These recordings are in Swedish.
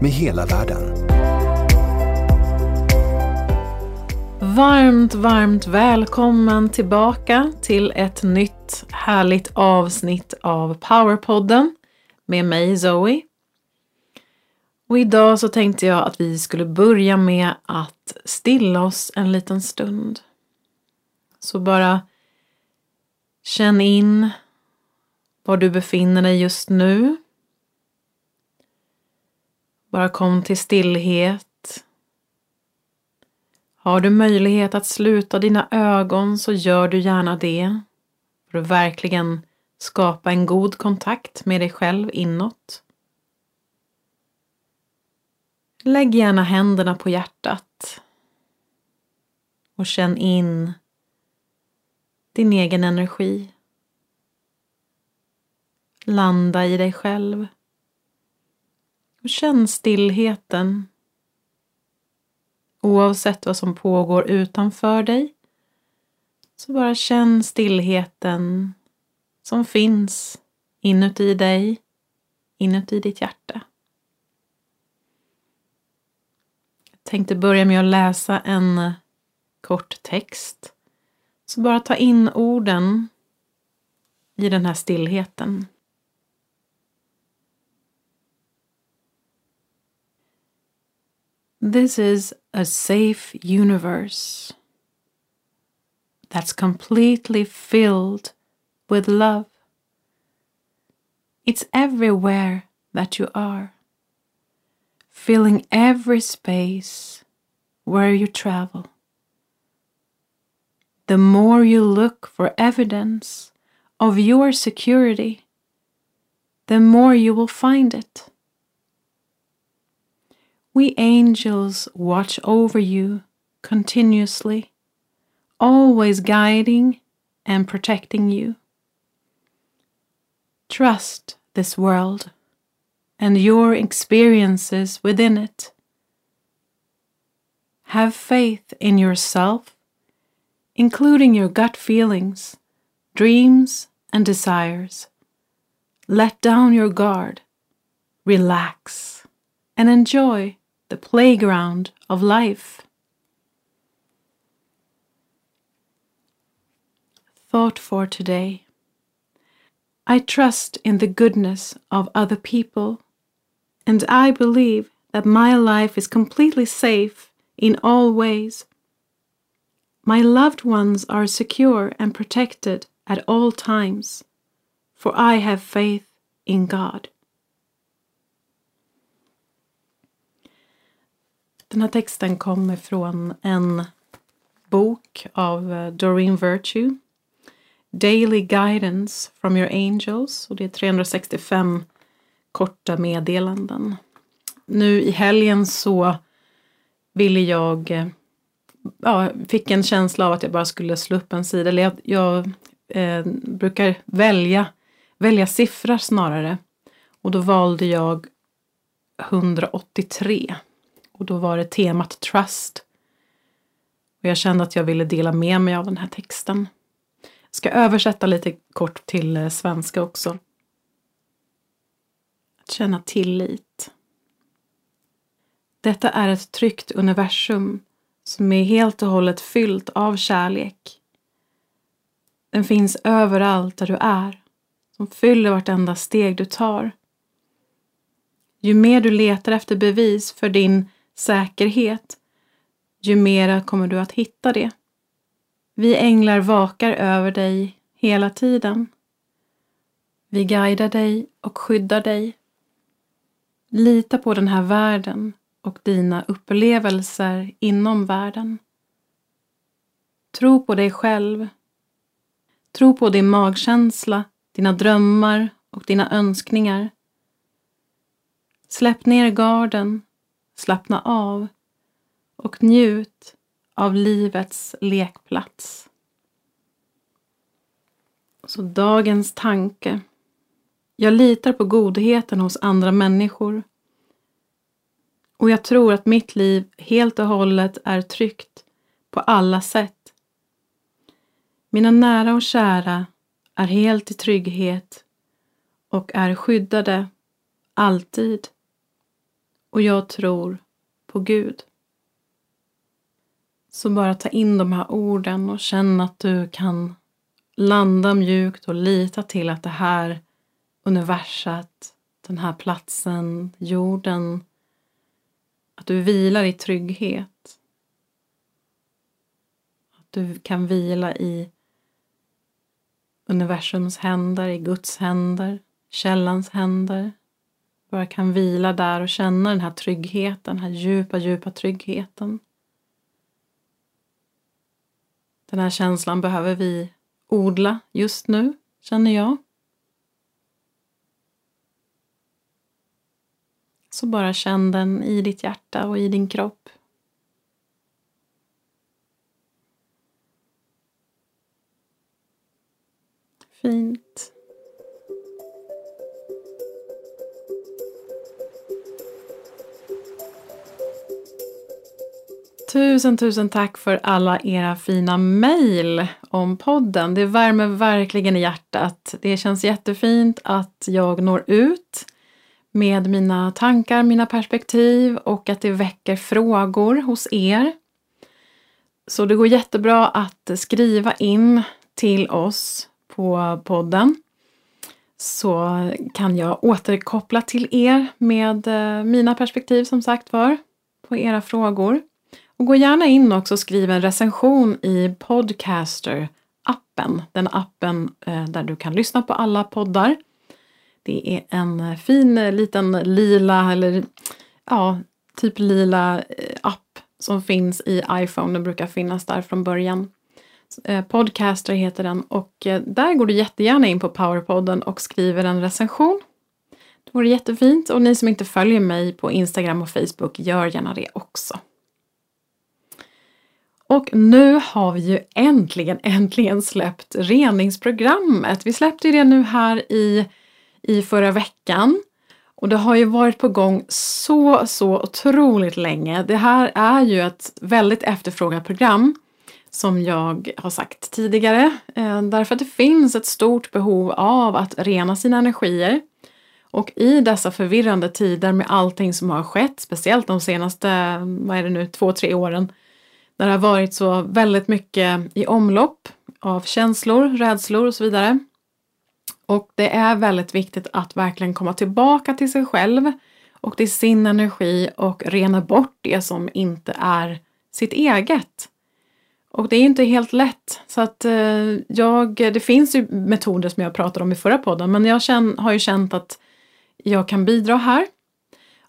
med hela världen. Varmt, varmt välkommen tillbaka till ett nytt härligt avsnitt av Powerpodden med mig Zoe. Och idag så tänkte jag att vi skulle börja med att stilla oss en liten stund. Så bara känn in var du befinner dig just nu. Bara kom till stillhet. Har du möjlighet att sluta dina ögon så gör du gärna det. För att verkligen skapa en god kontakt med dig själv inåt. Lägg gärna händerna på hjärtat och känn in din egen energi. Landa i dig själv känn stillheten. Oavsett vad som pågår utanför dig så bara känn stillheten som finns inuti dig, inuti ditt hjärta. Jag tänkte börja med att läsa en kort text. Så bara ta in orden i den här stillheten. This is a safe universe that's completely filled with love. It's everywhere that you are, filling every space where you travel. The more you look for evidence of your security, the more you will find it. We angels watch over you continuously, always guiding and protecting you. Trust this world and your experiences within it. Have faith in yourself, including your gut feelings, dreams, and desires. Let down your guard, relax, and enjoy the playground of life. Thought for today. I trust in the goodness of other people, and I believe that my life is completely safe in all ways. My loved ones are secure and protected at all times, for I have faith in God. Den här texten kommer från en bok av eh, Doreen Virtue Daily Guidance from Your Angels och det är 365 korta meddelanden. Nu i helgen så ville jag, eh, ja, fick en känsla av att jag bara skulle slå upp en sida. Eller jag, jag eh, brukar välja, välja siffror snarare. Och då valde jag 183. Och då var det temat Trust. Och jag kände att jag ville dela med mig av den här texten Jag ska översätta lite kort till eh, svenska också. Att känna tillit. Detta är ett tryggt universum som är helt och hållet fyllt av kärlek. Den finns överallt där du är, som fyller vartenda steg du tar. Ju mer du letar efter bevis för din säkerhet, ju mera kommer du att hitta det. Vi änglar vakar över dig hela tiden. Vi guidar dig och skyddar dig. Lita på den här världen och dina upplevelser inom världen. Tro på dig själv. Tro på din magkänsla, dina drömmar och dina önskningar. Släpp ner garden, slappna av och njut av livets lekplats. Så dagens tanke. Jag litar på godheten hos andra människor och jag tror att mitt liv helt och hållet är tryggt på alla sätt. Mina nära och kära är helt i trygghet och är skyddade alltid. Och jag tror på Gud. Så bara ta in de här orden och känn att du kan landa mjukt och lita till att det här universet, den här platsen, jorden, att du vilar i trygghet. Att du kan vila i universums händer, i Guds händer, källans händer. Bara kan vila där och känna den här tryggheten, den här djupa, djupa tryggheten. Den här känslan behöver vi odla just nu, känner jag. Så bara känn den i ditt hjärta och i din kropp. Fint. Tusen, tusen tack för alla era fina mejl om podden. Det värmer verkligen i hjärtat. Det känns jättefint att jag når ut med mina tankar, mina perspektiv och att det väcker frågor hos er. Så det går jättebra att skriva in till oss på podden så kan jag återkoppla till er med eh, mina perspektiv som sagt var på era frågor. Och gå gärna in också och skriv en recension i Podcaster-appen, den appen eh, där du kan lyssna på alla poddar. Det är en eh, fin eh, liten lila eller ja, typ lila app som finns i iPhone. Den brukar finnas där från början. Podcaster heter den och där går du jättegärna in på Powerpodden och skriver en recension. Det vore jättefint och ni som inte följer mig på Instagram och Facebook, gör gärna det också. Och nu har vi ju äntligen, äntligen släppt reningsprogrammet. Vi släppte ju det nu här i i förra veckan. Och det har ju varit på gång så, så otroligt länge. Det här är ju ett väldigt efterfrågat program som jag har sagt tidigare. Eh, därför att det finns ett stort behov av att rena sina energier. Och i dessa förvirrande tider med allting som har skett, speciellt de senaste, vad är det nu, två, tre åren, när det har varit så väldigt mycket i omlopp av känslor, rädslor och så vidare, och det är väldigt viktigt att verkligen komma tillbaka till sig själv och till sin energi och rena bort det som inte är sitt eget. Och det är inte helt lätt. Så att eh, jag, det finns ju metoder som jag pratade om i förra podden men jag känn, har ju känt att jag kan bidra här.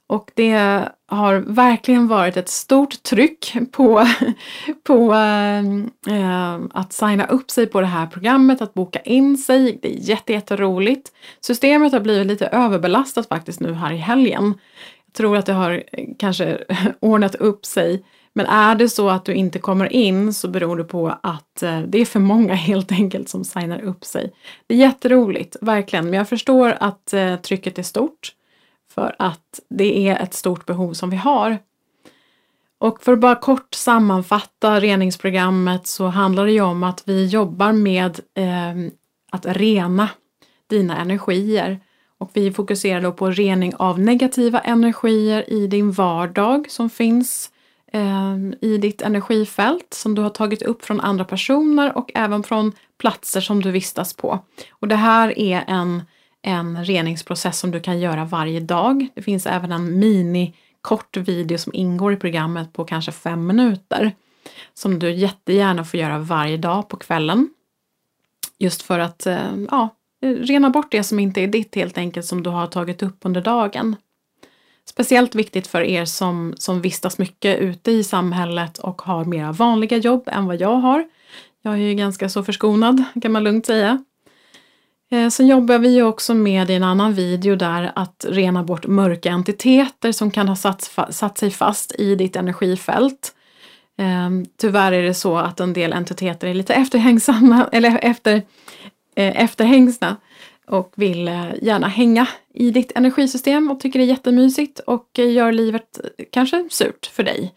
Och det har verkligen varit ett stort tryck på, på äh, att signa upp sig på det här programmet, att boka in sig. Det är jätteroligt. Systemet har blivit lite överbelastat faktiskt nu här i helgen. Jag tror att det har eh, kanske ordnat upp sig. Men är det så att du inte kommer in så beror det på att det är för många helt enkelt som signar upp sig. Det är jätteroligt, verkligen. Men jag förstår att trycket är stort för att det är ett stort behov som vi har. Och för att bara kort sammanfatta reningsprogrammet så handlar det ju om att vi jobbar med eh, att rena dina energier. Och vi fokuserar då på rening av negativa energier i din vardag som finns eh, i ditt energifält som du har tagit upp från andra personer och även från platser som du vistas på. Och det här är en en reningsprocess som du kan göra varje dag. Det finns även en mini kort video som ingår i programmet på kanske fem minuter som du jättegärna får göra varje dag på kvällen. Just för att eh, ja, rena bort det som inte är ditt helt enkelt som du har tagit upp under dagen. Speciellt viktigt för er som, som vistas mycket ute i samhället och har mera vanliga jobb än vad jag har. Jag är ju ganska så förskonad kan man lugnt säga. Eh, sen jobbar vi ju också med i en annan video där att rena bort mörka entiteter som kan ha satt, satt sig fast i ditt energifält. Ehm, tyvärr är det så att en del entiteter är lite efterhängsamma, eller efter, eh, efterhängsna och vill eh, gärna hänga i ditt energisystem och tycker det är jättemysigt och gör livet kanske surt för dig.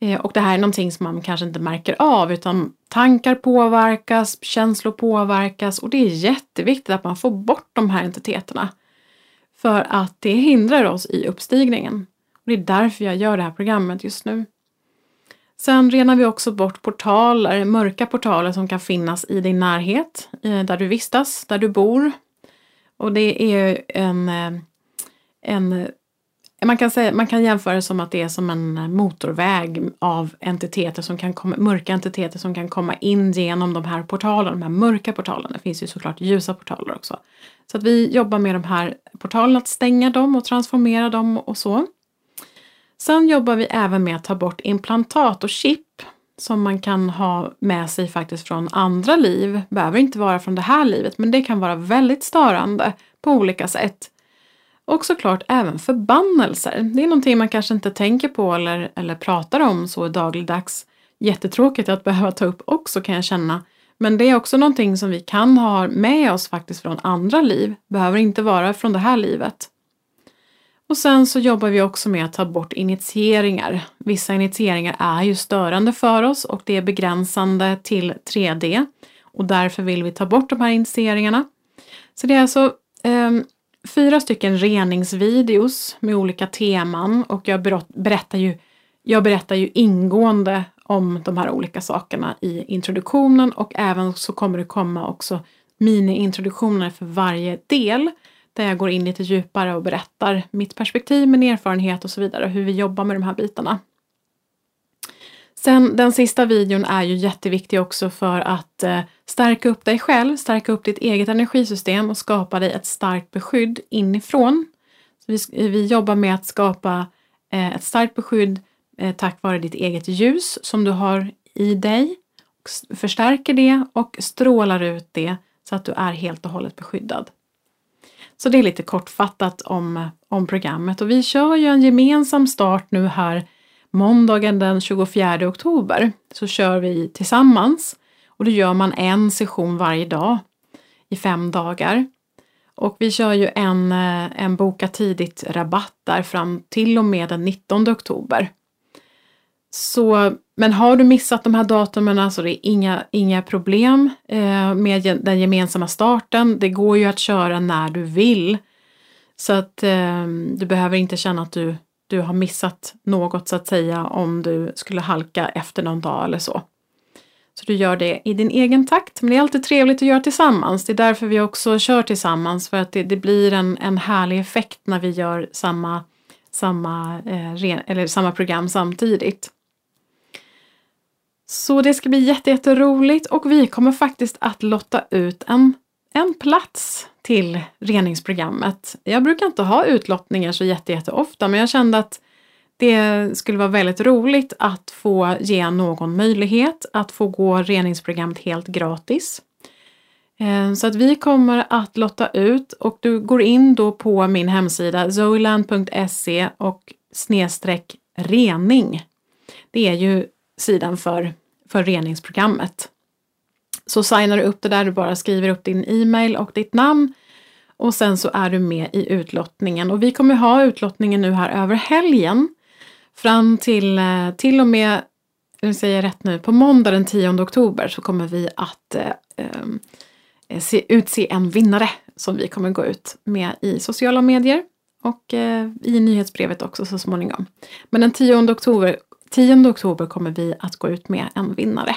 Eh, och det här är någonting som man kanske inte märker av utan tankar påverkas, känslor påverkas och det är jätteviktigt att man får bort de här entiteterna. För att det hindrar oss i uppstigningen. Och det är därför jag gör det här programmet just nu. Sen renar vi också bort portaler, mörka portaler som kan finnas i din närhet, eh, där du vistas, där du bor. Och det är en, eh, en man kan, säga, man kan jämföra det som att det är som en motorväg av entiteter som kan komma, mörka entiteter som kan komma in genom de här portalerna, de här mörka portalerna. Det finns ju såklart ljusa portaler också. Så att vi jobbar med de här portalerna, att stänga dem och transformera dem och så. Sen jobbar vi även med att ta bort implantat och chip som man kan ha med sig faktiskt från andra liv. Behöver inte vara från det här livet men det kan vara väldigt störande på olika sätt. Och såklart även förbannelser. Det är någonting man kanske inte tänker på eller, eller pratar om så dagligdags. Jättetråkigt att behöva ta upp också kan jag känna. Men det är också någonting som vi kan ha med oss faktiskt från andra liv. Behöver inte vara från det här livet. Och sen så jobbar vi också med att ta bort initieringar. Vissa initieringar är ju störande för oss och det är begränsande till 3D. Och därför vill vi ta bort de här initieringarna. Så det är alltså eh, fyra stycken reningsvideos med olika teman och jag berättar ju, jag berättar ju ingående om de här olika sakerna i introduktionen och även så kommer det komma också mini-introduktioner för varje del där jag går in lite djupare och berättar mitt perspektiv, min erfarenhet och så vidare, hur vi jobbar med de här bitarna. Sen den sista videon är ju jätteviktig också för att eh, stärka upp dig själv, stärka upp ditt eget energisystem och skapa dig ett starkt beskydd inifrån. Så vi, vi jobbar med att skapa eh, ett starkt beskydd eh, tack vare ditt eget ljus som du har i dig. Och förstärker det och strålar ut det så att du är helt och hållet beskyddad. Så det är lite kortfattat om, om programmet och vi kör ju en gemensam start nu här Måndagen den 24 oktober så kör vi tillsammans och då gör man en session varje dag i fem dagar. Och vi kör ju en, eh, en boka tidigt rabatt där fram till och med den 19 oktober. Så, men har du missat de här datumen så det är inga, inga problem eh, med den gemensamma starten. Det går ju att köra när du vill. Så att eh, du behöver inte känna att du du har missat något så att säga om du skulle halka efter någon dag eller så. Så du gör det i din egen takt, men det är alltid trevligt att göra tillsammans. Det är därför vi också kör tillsammans, för att det, det blir en, en härlig effekt när vi gör samma, samma, eh, eller samma program samtidigt. Så det ska bli jätteroligt och vi kommer faktiskt att lotta ut en, en plats till reningsprogrammet. Jag brukar inte ha utlottningar så jätteofta men jag kände att det skulle vara väldigt roligt att få ge någon möjlighet att få gå reningsprogrammet helt gratis. Eh, så att vi kommer att lotta ut och du går in då på min hemsida zoeland.se och snedstreck rening. Det är ju sidan för, för reningsprogrammet. Så signar du upp det där, du bara skriver upp din e-mail och ditt namn och sen så är du med i utlottningen. Och vi kommer ha utlottningen nu här över helgen. Fram till, eh, till och med, nu säger jag rätt nu, på måndag den 10 oktober så kommer vi att eh, eh, se, utse en vinnare som vi kommer gå ut med i sociala medier och eh, i nyhetsbrevet också så småningom. Men den 10 oktober, 10 oktober kommer vi att gå ut med en vinnare.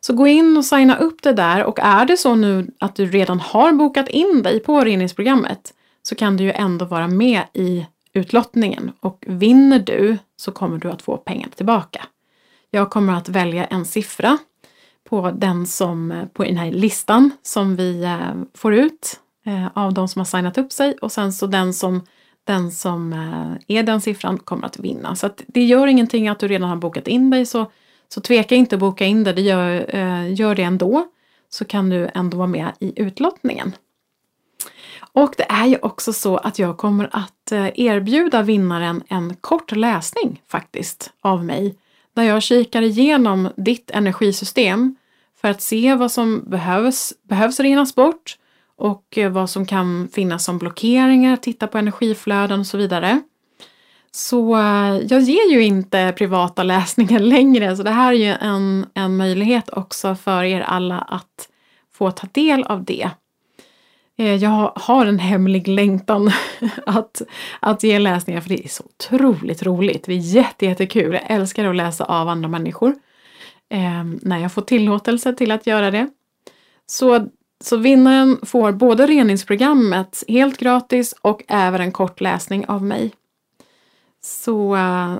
Så gå in och signa upp det där och är det så nu att du redan har bokat in dig på reningsprogrammet så kan du ju ändå vara med i utlottningen och vinner du så kommer du att få pengar tillbaka. Jag kommer att välja en siffra på den som, på den här listan som vi eh, får ut eh, av de som har signat upp sig och sen så den som den som eh, är den siffran kommer att vinna. Så att det gör ingenting att du redan har bokat in dig så så tveka inte att boka in det, det gör, eh, gör det ändå. Så kan du ändå vara med i utlottningen. Och det är ju också så att jag kommer att eh, erbjuda vinnaren en kort läsning faktiskt av mig. Där jag kikar igenom ditt energisystem för att se vad som behövs, behövs renas bort och eh, vad som kan finnas som blockeringar, titta på energiflöden och så vidare. Så eh, jag ger ju inte privata läsningar längre, så det här är ju en, en möjlighet också för er alla att få ta del av det. Eh, jag har en hemlig längtan att, att ge läsningar för det är så otroligt roligt. Det är jättejättekul. Jag älskar att läsa av andra människor. Eh, när jag får tillåtelse till att göra det. Så, så vinnaren får både reningsprogrammet helt gratis och även en kort läsning av mig. Så, eh,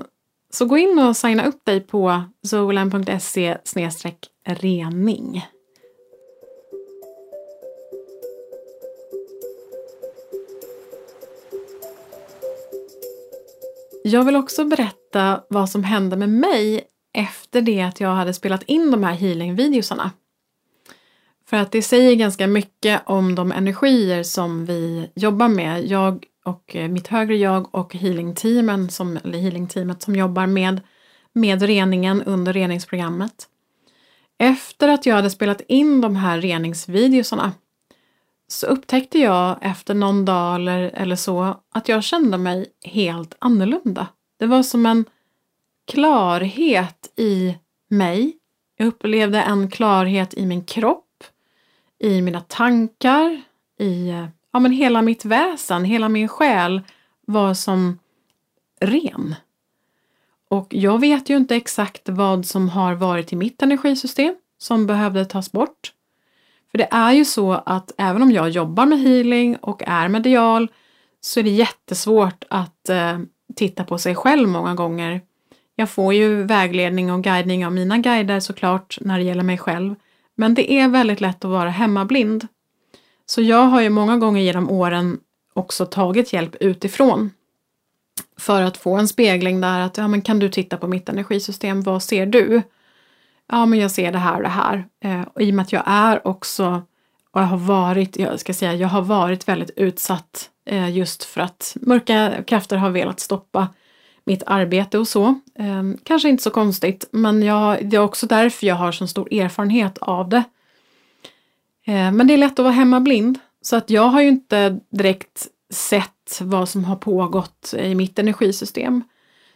så gå in och signa upp dig på zoolan.se rening. Jag vill också berätta vad som hände med mig efter det att jag hade spelat in de här healing-videosarna. För att det säger ganska mycket om de energier som vi jobbar med. Jag och eh, mitt högre jag och healingteamet som, healing som jobbar med, med reningen under reningsprogrammet. Efter att jag hade spelat in de här reningsvideosarna så upptäckte jag efter någon dag eller, eller så att jag kände mig helt annorlunda. Det var som en klarhet i mig. Jag upplevde en klarhet i min kropp, i mina tankar, i ja, men hela mitt väsen, hela min själ var som ren. Och jag vet ju inte exakt vad som har varit i mitt energisystem som behövde tas bort. För det är ju så att även om jag jobbar med healing och är medial så är det jättesvårt att eh, titta på sig själv många gånger. Jag får ju vägledning och guidning av mina guider såklart när det gäller mig själv. Men det är väldigt lätt att vara hemmablind. Så jag har ju många gånger genom åren också tagit hjälp utifrån. För att få en spegling där att, ja men kan du titta på mitt energisystem, vad ser du? Ja men jag ser det här och det här. Eh, och i och med att jag är också, och jag har varit, jag ska säga, jag har varit väldigt utsatt eh, just för att mörka krafter har velat stoppa mitt arbete och så. Eh, kanske inte så konstigt, men jag, det är också därför jag har så stor erfarenhet av det. Eh, men det är lätt att vara hemmablind. Så att jag har ju inte direkt sett vad som har pågått i mitt energisystem.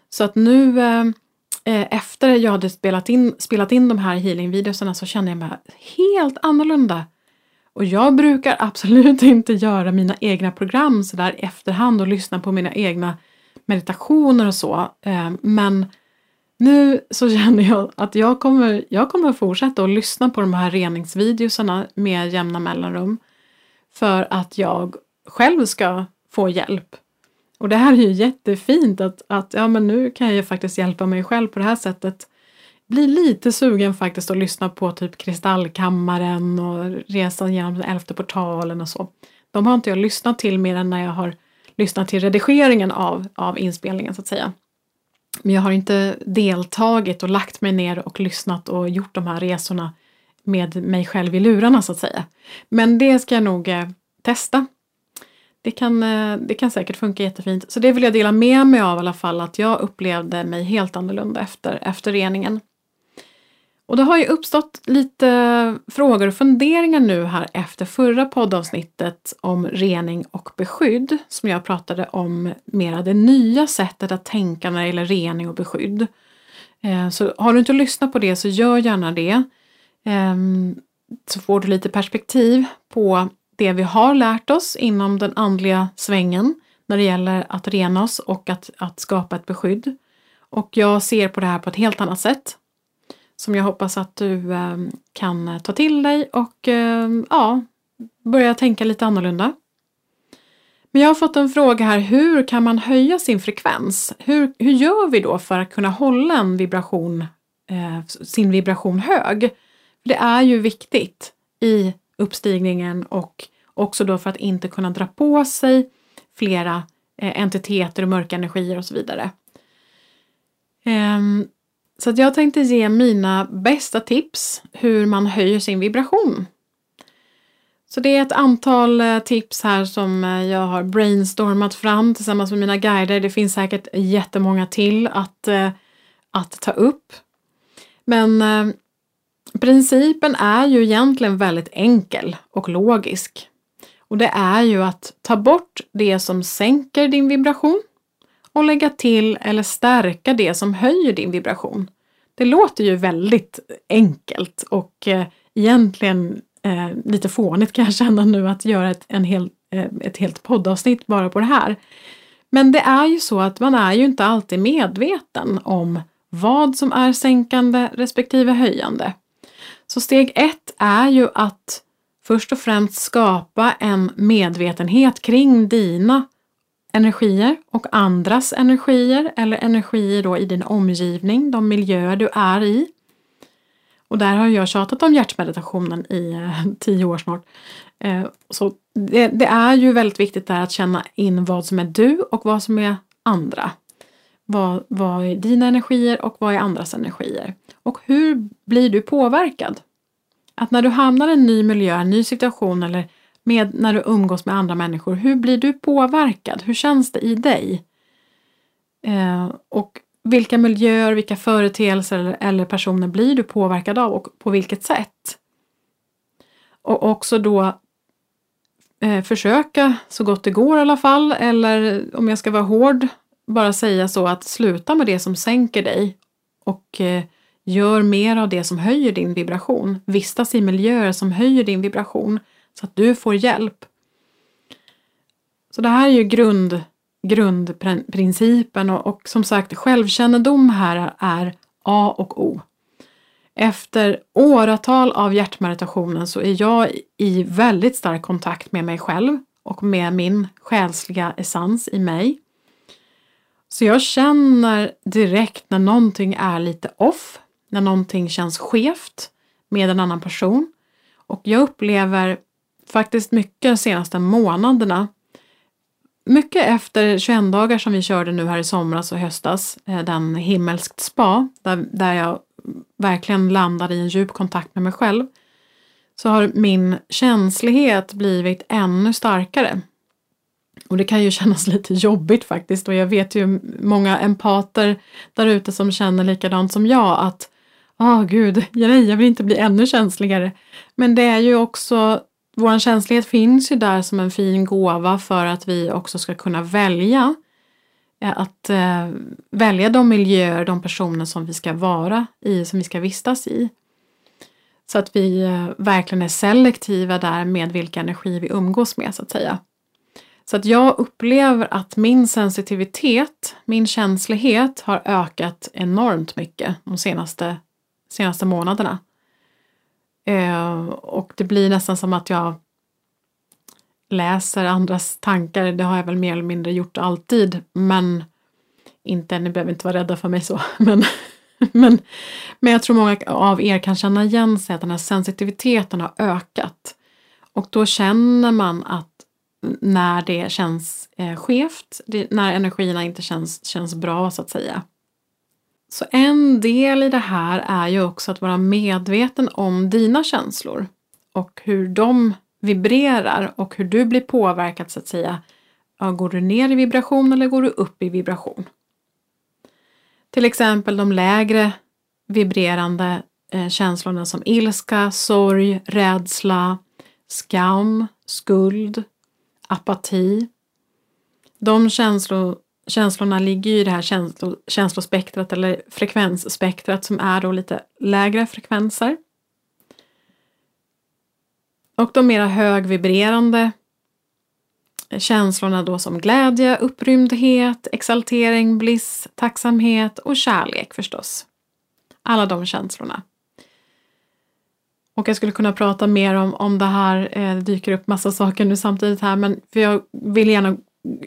Så att nu ehm, eh, efter jag hade spelat in, spelat in de här healingvideorna så kände jag mig helt annorlunda. Och jag brukar absolut inte göra mina egna program sådär efterhand och lyssna på mina egna meditationer och så. Eh, men nu så känner jag att jag kommer, jag kommer fortsätta att lyssna på de här reningsvideosarna med jämna mellanrum. För att jag själv ska få hjälp. Och det här är ju jättefint att, att ja men nu kan jag ju faktiskt hjälpa mig själv på det här sättet. Blir lite sugen faktiskt att lyssna på typ Kristallkammaren och Resan genom den elfte portalen och så. De har inte jag lyssnat till mer än när jag har lyssnat till redigeringen av, av inspelningen så att säga. Men jag har inte deltagit och lagt mig ner och lyssnat och gjort de här resorna med mig själv i lurarna så att säga. Men det ska jag nog eh, testa. Det kan, eh, det kan säkert funka jättefint. Så det vill jag dela med mig av i alla fall, att jag upplevde mig helt annorlunda efter, efter reningen. Och det har ju uppstått lite frågor och funderingar nu här efter förra poddavsnittet om rening och beskydd som jag pratade om mera det nya sättet att tänka när det gäller rening och beskydd. Eh, så har du inte lyssnat på det så gör gärna det. Ehm, så får du lite perspektiv på det vi har lärt oss inom den andliga svängen när det gäller att rena oss och att, att skapa ett beskydd. Och jag ser på det här på ett helt annat sätt som jag hoppas att du ehm, kan eh, ta till dig och ehm, ja, börja tänka lite annorlunda. Men jag har fått en fråga här, hur kan man höja sin frekvens? Hur, hur gör vi då för att kunna hålla en vibration, eh, sin vibration hög? Det är ju viktigt i uppstigningen och också då för att inte kunna dra på sig flera eh, entiteter och mörka energier och så vidare. Ehm, så att jag tänkte ge mina bästa tips hur man höjer sin vibration. Så det är ett antal eh, tips här som eh, jag har brainstormat fram tillsammans med mina guider. Det finns säkert jättemånga till att, eh, att ta upp. Men principen är ju egentligen väldigt enkel och logisk. Och det är ju att ta bort det som sänker din vibration och lägga till eller stärka det som höjer din vibration. Det låter ju väldigt enkelt och eh, egentligen eh, lite fånigt kan jag känna nu att göra ett, en hel, eh, ett helt poddavsnitt bara på det här. Men det är ju så att man är ju inte alltid medveten om vad som är sänkande respektive höjande. Så steg ett är ju att först och främst skapa en medvetenhet kring dina energier och andras energier eller energier då i din omgivning, de miljöer du är i. Och där har jag tjatat om hjärtmeditationen i eh, tio år snart. Eh, så det, det, är ju väldigt viktigt där att känna in vad som är du och vad som är andra. Vad, vad är dina energier och vad är andras energier? Och hur blir du påverkad? Att när du hamnar i en ny miljö, en ny situation eller med när du umgås med andra människor, hur blir du påverkad? Hur känns det i dig? Eh, och vilka miljöer, vilka företeelser eller, eller personer blir du påverkad av och på vilket sätt? Och också då eh, försöka så gott det går i alla fall, eller om jag ska vara hård, bara säga så att sluta med det som sänker dig och eh, gör mer av det som höjer din vibration. Vistas i miljöer som höjer din vibration så att du får hjälp. Så det här är ju grund, grundprincipen och, och som sagt självkännedom här är A och O. Efter åratal av hjärtmeditationen så är jag i väldigt stark kontakt med mig själv och med min själsliga essens i mig. Så jag känner direkt när någonting är lite off, när någonting känns skevt med en annan person. Och jag upplever faktiskt mycket de senaste månaderna. Mycket efter 21 dagar som vi körde nu här i somras och höstas, eh, den himmelskt spa, där, där jag verkligen landade i en djup kontakt med mig själv, så har min känslighet blivit ännu starkare. Och det kan ju kännas lite jobbigt faktiskt och jag vet ju många empater där ute som känner likadant som jag att Åh oh, gud, jag vill inte bli ännu känsligare. Men det är ju också vår känslighet finns ju där som en fin gåva för att vi också ska kunna välja eh, att eh, välja de miljöer, de personer som vi ska vara i, som vi ska vistas i. Så att vi eh, verkligen är selektiva där med vilka energi vi umgås med så att säga. Så att jag upplever att min sensitivitet, min känslighet har ökat enormt mycket de senaste, senaste månaderna. Eh, och det blir nästan som att jag läser andras tankar. Det har jag väl mer eller mindre gjort alltid. Men inte, ni behöver inte vara rädda för mig så. Men, men, men jag tror många av er kan känna igen sig att den här sensitiviteten har ökat. Och då känner man att när det känns eh, skevt, det, när energierna inte känns, känns bra så att säga. Så en del i det här är ju också att vara medveten om dina känslor och hur de vibrerar och hur du blir påverkad så att säga. Ja, går du ner i vibration eller går du upp i vibration? Till exempel de lägre vibrerande eh, känslorna som ilska, sorg, rädsla, skam, skuld, apati. De känslor känslorna ligger ju i det här känslo, känslospektrat eller frekvensspektrat som är då lite lägre frekvenser. Och de mera högvibrerande känslorna då som glädje, upprymdhet, exaltering, bliss, tacksamhet och kärlek förstås. Alla de känslorna. Och jag skulle kunna prata mer om, om det här, eh, det dyker upp massa saker nu samtidigt här men för jag vill gärna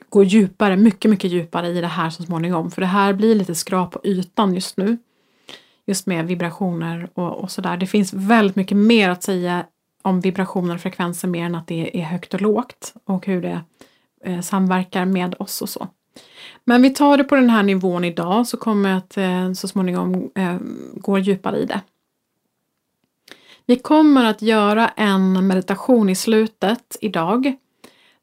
gå djupare, mycket, mycket djupare i det här så småningom. För det här blir lite skrap på ytan just nu. Just med vibrationer och, och sådär. Det finns väldigt mycket mer att säga om vibrationer och frekvenser mer än att det är högt och lågt och hur det eh, samverkar med oss och så. Men vi tar det på den här nivån idag så kommer jag att eh, så småningom eh, gå djupare i det. Vi kommer att göra en meditation i slutet idag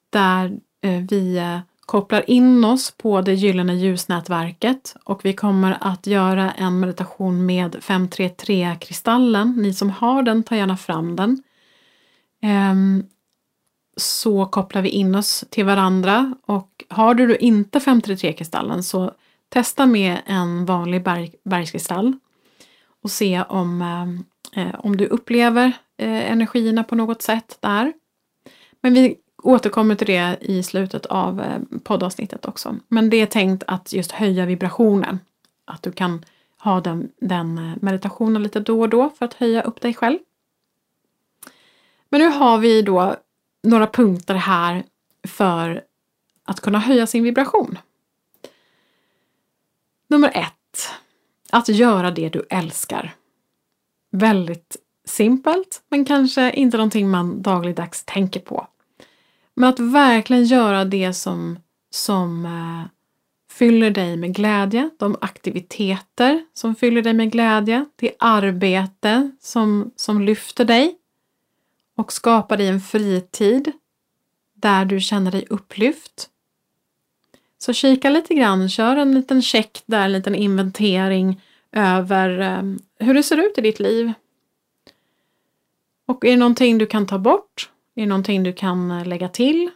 där Eh, vi eh, kopplar in oss på det gyllene ljusnätverket och vi kommer att göra en meditation med 533-kristallen. Ni som har den, ta gärna fram den. Ehm, så kopplar vi in oss till varandra och har du inte 533-kristallen så testa med en vanlig berg, bergskristall och se om, eh, om du upplever energierna på något sätt där. Men vi återkommer till det i slutet av eh, poddavsnittet också. Men det är tänkt att just höja vibrationen. Att du kan ha den, den eh, meditationen lite då och då för att höja upp dig själv. Men nu har vi då några punkter här för att kunna höja sin vibration. Nummer ett. Att göra det du älskar. Väldigt simpelt, men kanske inte någonting man dagligdags tänker på. Men att verkligen göra det som, som eh, fyller dig med glädje, de aktiviteter som fyller dig med glädje, det arbete som, som lyfter dig och skapar dig en fritid där du känner dig upplyft. Så kika lite grann, kör en liten check där, en liten inventering över eh, hur det ser ut i ditt liv. Och är det någonting du kan ta bort? Är det någonting du kan eh, lägga till?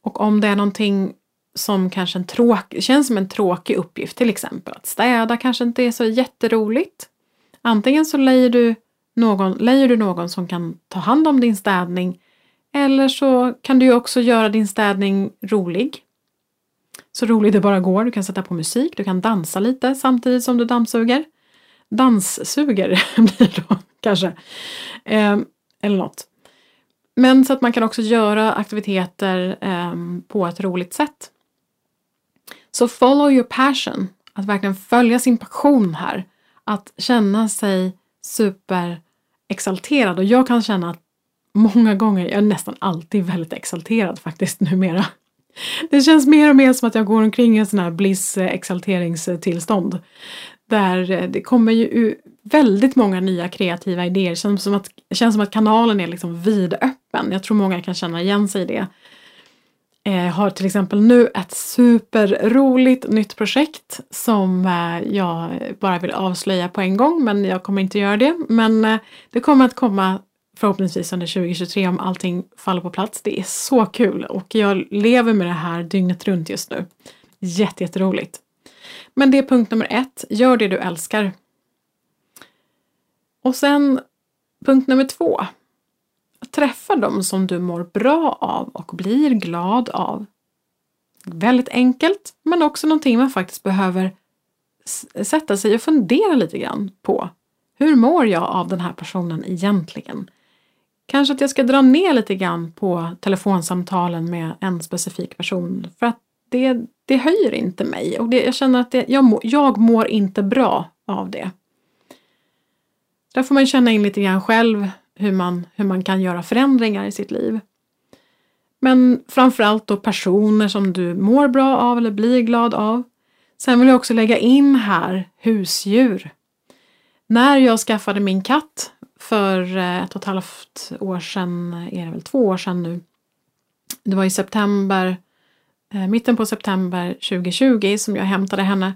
Och om det är någonting som kanske en tråk, känns som en tråkig uppgift, till exempel att städa kanske inte är så jätteroligt. Antingen så lejer du någon, lejer du någon som kan ta hand om din städning eller så kan du också göra din städning rolig. Så rolig det bara går. Du kan sätta på musik, du kan dansa lite samtidigt som du dammsuger. Danssuger blir det då kanske. Eh, eller något. Men så att man kan också göra aktiviteter eh, på ett roligt sätt. Så follow your passion. Att verkligen följa sin passion här. Att känna sig superexalterad. och jag kan känna att många gånger, jag är nästan alltid väldigt exalterad faktiskt numera. Det känns mer och mer som att jag går omkring i en sån här bliss exalteringstillstånd. Där eh, det kommer ju väldigt många nya kreativa idéer. Det känns som att, känns som att kanalen är liksom vidöppen. Jag tror många kan känna igen sig i det. Jag har till exempel nu ett superroligt nytt projekt som eh, jag bara vill avslöja på en gång men jag kommer inte göra det. Men eh, det kommer att komma förhoppningsvis under 2023 om allting faller på plats. Det är så kul och jag lever med det här dygnet runt just nu. Jättejätteroligt. Men det är punkt nummer ett. Gör det du älskar. Och sen punkt nummer två. Träffa dem som du mår bra av och blir glad av. Väldigt enkelt, men också någonting man faktiskt behöver sätta sig och fundera lite grann på. Hur mår jag av den här personen egentligen? Kanske att jag ska dra ner lite grann på telefonsamtalen med en specifik person för att det, det höjer inte mig och det, jag känner att det, jag, må, jag mår inte bra av det. Där får man känna in lite grann själv hur man, hur man kan göra förändringar i sitt liv. Men framförallt då personer som du mår bra av eller blir glad av. Sen vill jag också lägga in här husdjur. När jag skaffade min katt för eh, ett och ett halvt år sedan, är det väl två år sedan nu. Det var i september, Eh, mitten på september 2020 som jag hämtade henne.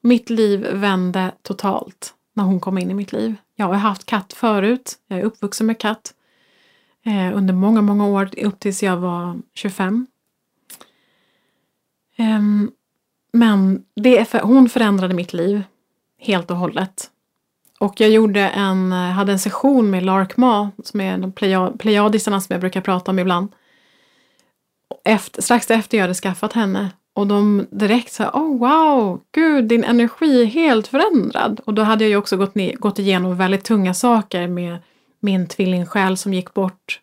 Mitt liv vände totalt när hon kom in i mitt liv. Jag har haft katt förut, jag är uppvuxen med katt eh, under många, många år upp tills jag var 25. Ehm, men det är för, hon förändrade mitt liv helt och hållet. Och jag gjorde en, hade en session med Lark Ma, som är de plejadisarna som jag brukar prata om ibland. Efter, strax efter jag hade skaffat henne. Och de direkt sa oh wow, gud din energi är helt förändrad. Och då hade jag ju också gått, ner, gått igenom väldigt tunga saker med min tvillingsjäl som gick bort.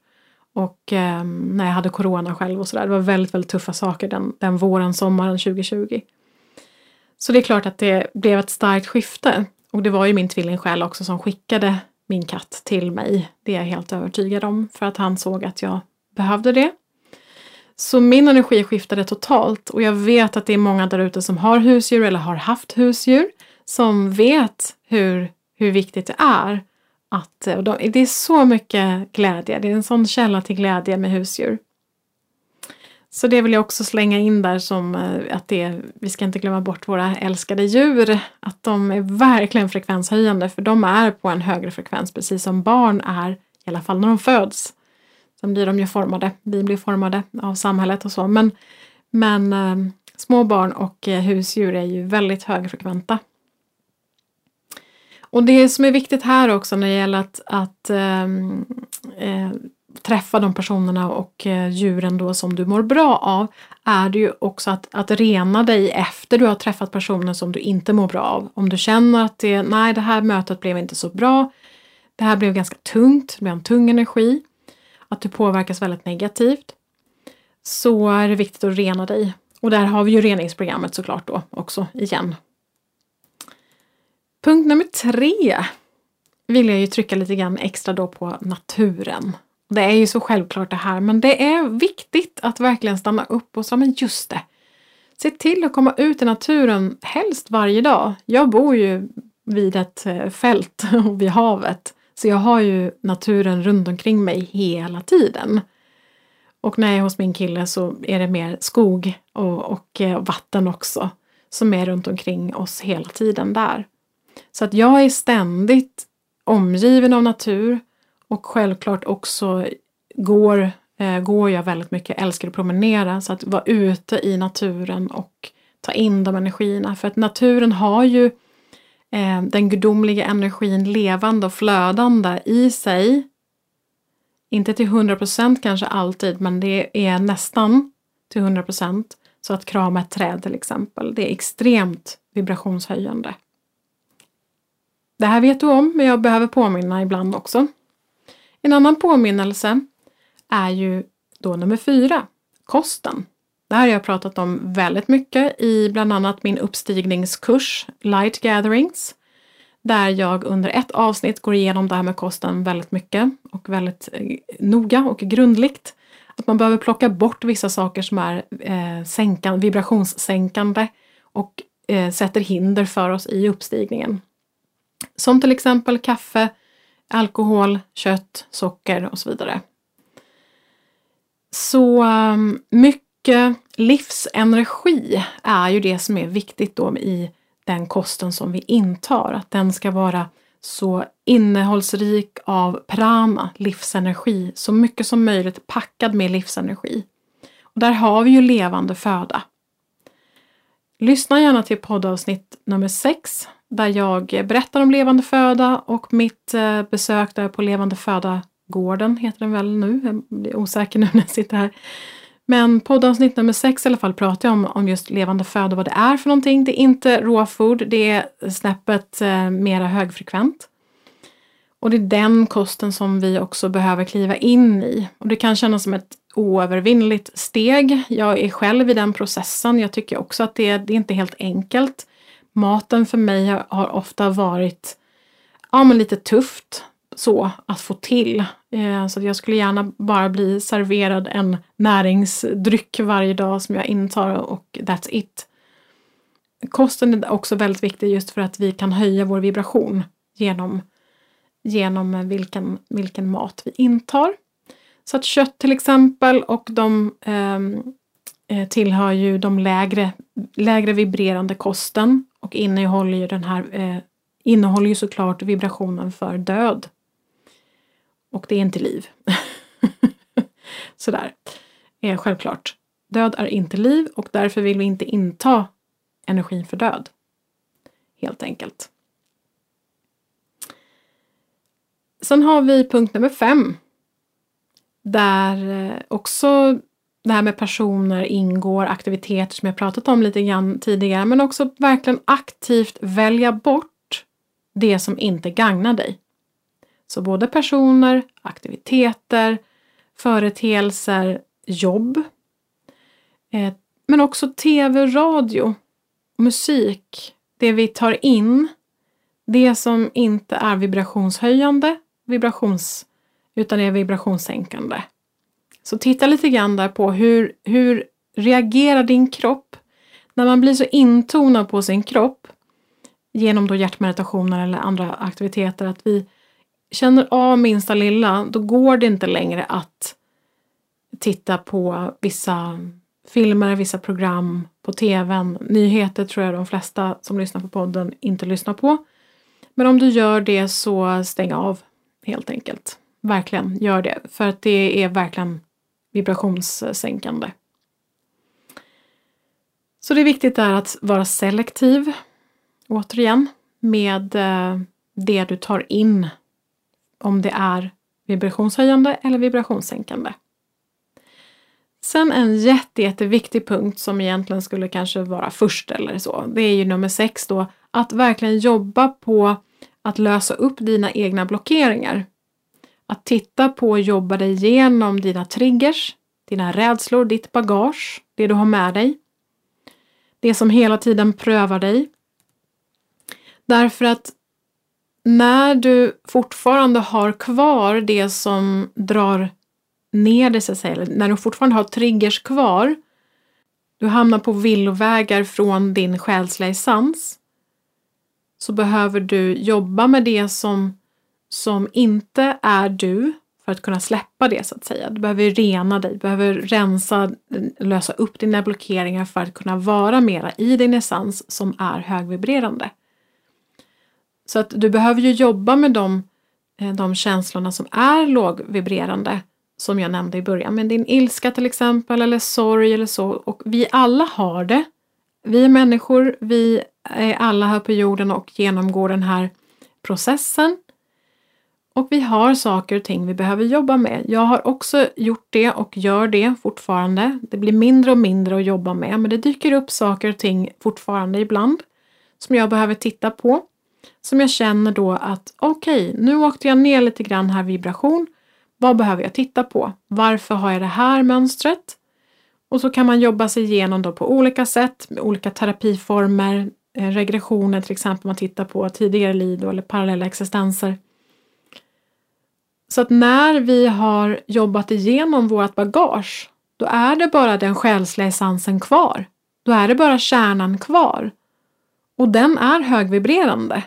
Och eh, när jag hade corona själv och sådär. Det var väldigt, väldigt tuffa saker den, den våren, sommaren 2020. Så det är klart att det blev ett starkt skifte. Och det var ju min tvillingsjäl också som skickade min katt till mig. Det är jag helt övertygad om. För att han såg att jag behövde det. Så min energi skiftade totalt och jag vet att det är många där ute som har husdjur eller har haft husdjur som vet hur, hur viktigt det är Att, eh, och de, det är så mycket glädje, det är en sån källa till glädje med husdjur. Så det vill jag också slänga in där som eh, att det, vi ska inte glömma bort våra älskade djur. Att de är verkligen frekvenshöjande för de är på en högre frekvens precis som barn är, i alla fall när de föds. Sen blir de ju formade, vi blir formade av samhället och så. Men, men eh, små barn och eh, husdjur är ju väldigt högfrekventa. Och det som är viktigt här också när det gäller att, att eh, eh träffa de personerna och eh, djuren då som du mår bra av är det ju också att, att rena dig efter du har träffat personer som du inte mår bra av. Om du känner att det, nej det här mötet blev inte så bra, det här blev ganska tungt, det blev en tung energi, att du påverkas väldigt negativt, så är det viktigt att rena dig. Och där har vi ju reningsprogrammet såklart då också igen. Punkt nummer tre vill jag ju trycka lite grann extra då på naturen. Det är ju så självklart det här, men det är viktigt att verkligen stanna upp och säga, men just det. Se till att komma ut i naturen, helst varje dag. Jag bor ju vid ett eh, fält och vid havet, så jag har ju naturen runt omkring mig hela tiden. Och när jag är hos min kille så är det mer skog och, och eh, vatten också som är runt omkring oss hela tiden där. Så att jag är ständigt omgiven av natur och självklart också går, eh, går jag väldigt mycket, älskar att promenera, så att vara ute i naturen och ta in de energierna. För att naturen har ju eh, den gudomliga energin levande och flödande i sig. Inte till 100% kanske alltid, men det är nästan till 100%. Så att krama ett träd till exempel, det är extremt vibrationshöjande. Det här vet du om, men jag behöver påminna ibland också. En annan påminnelse är ju då nummer fyra, kosten. Det här har jag pratat om väldigt mycket i bland annat min uppstigningskurs Light Gatherings. Där jag under ett avsnitt går igenom det här med kosten väldigt mycket och väldigt eh, noga och grundligt. Att man behöver plocka bort vissa saker som är eh, sänkan, vibrationssänkande och eh, sätter hinder för oss i uppstigningen. Som till exempel kaffe, alkohol, kött, socker och så vidare. Så ehm, mycket livsenergi är ju det som är viktigt då i den kosten som vi intar. Att den ska vara så innehållsrik av prana, livsenergi, så mycket som möjligt packad med livsenergi. Och där har vi ju levande föda. Lyssna gärna till poddavsnitt nummer 6 där jag berättar om levande föda och mitt eh, besök där på Levande föda-gården heter den väl nu. Jag blir osäker nu när jag sitter här. Men poddavsnitt nummer sex i alla fall pratar jag om, om just levande föda, och vad det är för någonting. Det är inte raw food, det är snäppet eh, mera högfrekvent. Och det är den kosten som vi också behöver kliva in i. Och det kan kännas som ett oövervinnligt steg. Jag är själv i den processen. Jag tycker också att det, det är inte helt enkelt. Maten för mig har, har ofta varit ja, men lite tufft så att få till. Eh, så jag skulle gärna bara bli serverad en näringsdryck varje dag som jag intar och that's it. Kosten är också väldigt viktig just för att vi kan höja vår vibration genom, genom vilken, vilken mat vi intar. Så att kött till exempel och de ehm, eh, tillhör ju de lägre, lägre vibrerande kosten och innehåller ju den här eh, innehåller ju såklart vibrationen för död. Och det är inte liv. Sådär. Eh, självklart. Död är inte liv och därför vill vi inte inta energin för död. Helt enkelt. Sen har vi punkt nummer fem. Där eh, också det här med personer ingår, aktiviteter som jag pratat om lite grann tidigare, men också verkligen aktivt välja bort det som inte gagnar dig. Så både personer, aktiviteter, företeelser, jobb, eh, men också tv, radio, musik, det vi tar in, det som inte är vibrationshöjande, vibrations, utan är vibrationssänkande. Så titta lite grann där på hur, hur reagerar din kropp när man blir så intonad på sin kropp genom då hjärtmeditationer eller andra aktiviteter att vi känner av minsta lilla, då går det inte längre att titta på vissa filmer, vissa program på tvn. Nyheter tror jag de flesta som lyssnar på podden inte lyssnar på. Men om du gör det så stäng av helt enkelt. Verkligen, gör det. För att det är verkligen vibrationssänkande. Så det är viktigt där att vara selektiv, återigen, med eh, det du tar in. Om det är vibrationshöjande eller vibrationssänkande. Sen en jätte, jätteviktig punkt som egentligen skulle kanske vara först eller så. Det är ju nummer sex då. Att verkligen jobba på att lösa upp dina egna blockeringar. Att titta på och jobba dig igenom dina triggers, dina rädslor, ditt bagage, det du har med dig. Det som hela tiden prövar dig. Därför att när du fortfarande har kvar det som drar ner det, så att säga, eller när du fortfarande har triggers kvar, du hamnar på villovägar från din själsliga essens, så behöver du jobba med det som, som inte är du för att kunna släppa det så att säga. Du behöver rena dig, du behöver rensa, lösa upp dina blockeringar för att kunna vara mera i din essens som är högvibrerande. Så att du behöver ju jobba med de, eh, de känslorna som är lågvibrerande som jag nämnde i början. Men din ilska till exempel eller sorg eller så. Och vi alla har det. Vi är människor, vi är alla här på jorden och genomgår den här processen. Och vi har saker och ting vi behöver jobba med. Jag har också gjort det och gör det fortfarande. Det blir mindre och mindre att jobba med men det dyker upp saker och ting fortfarande ibland som jag behöver titta på. Som jag känner då att okej, okay, nu åkte jag ner lite grann här vibration vad behöver jag titta på? Varför har jag det här mönstret? Och så kan man jobba sig igenom då på olika sätt med olika terapiformer, eh, regressioner till exempel, man tittar på tidigare liv eller parallella existenser. Så att när vi har jobbat igenom vårt bagage, då är det bara den själsliga essensen kvar. Då är det bara kärnan kvar. Och den är högvibrerande.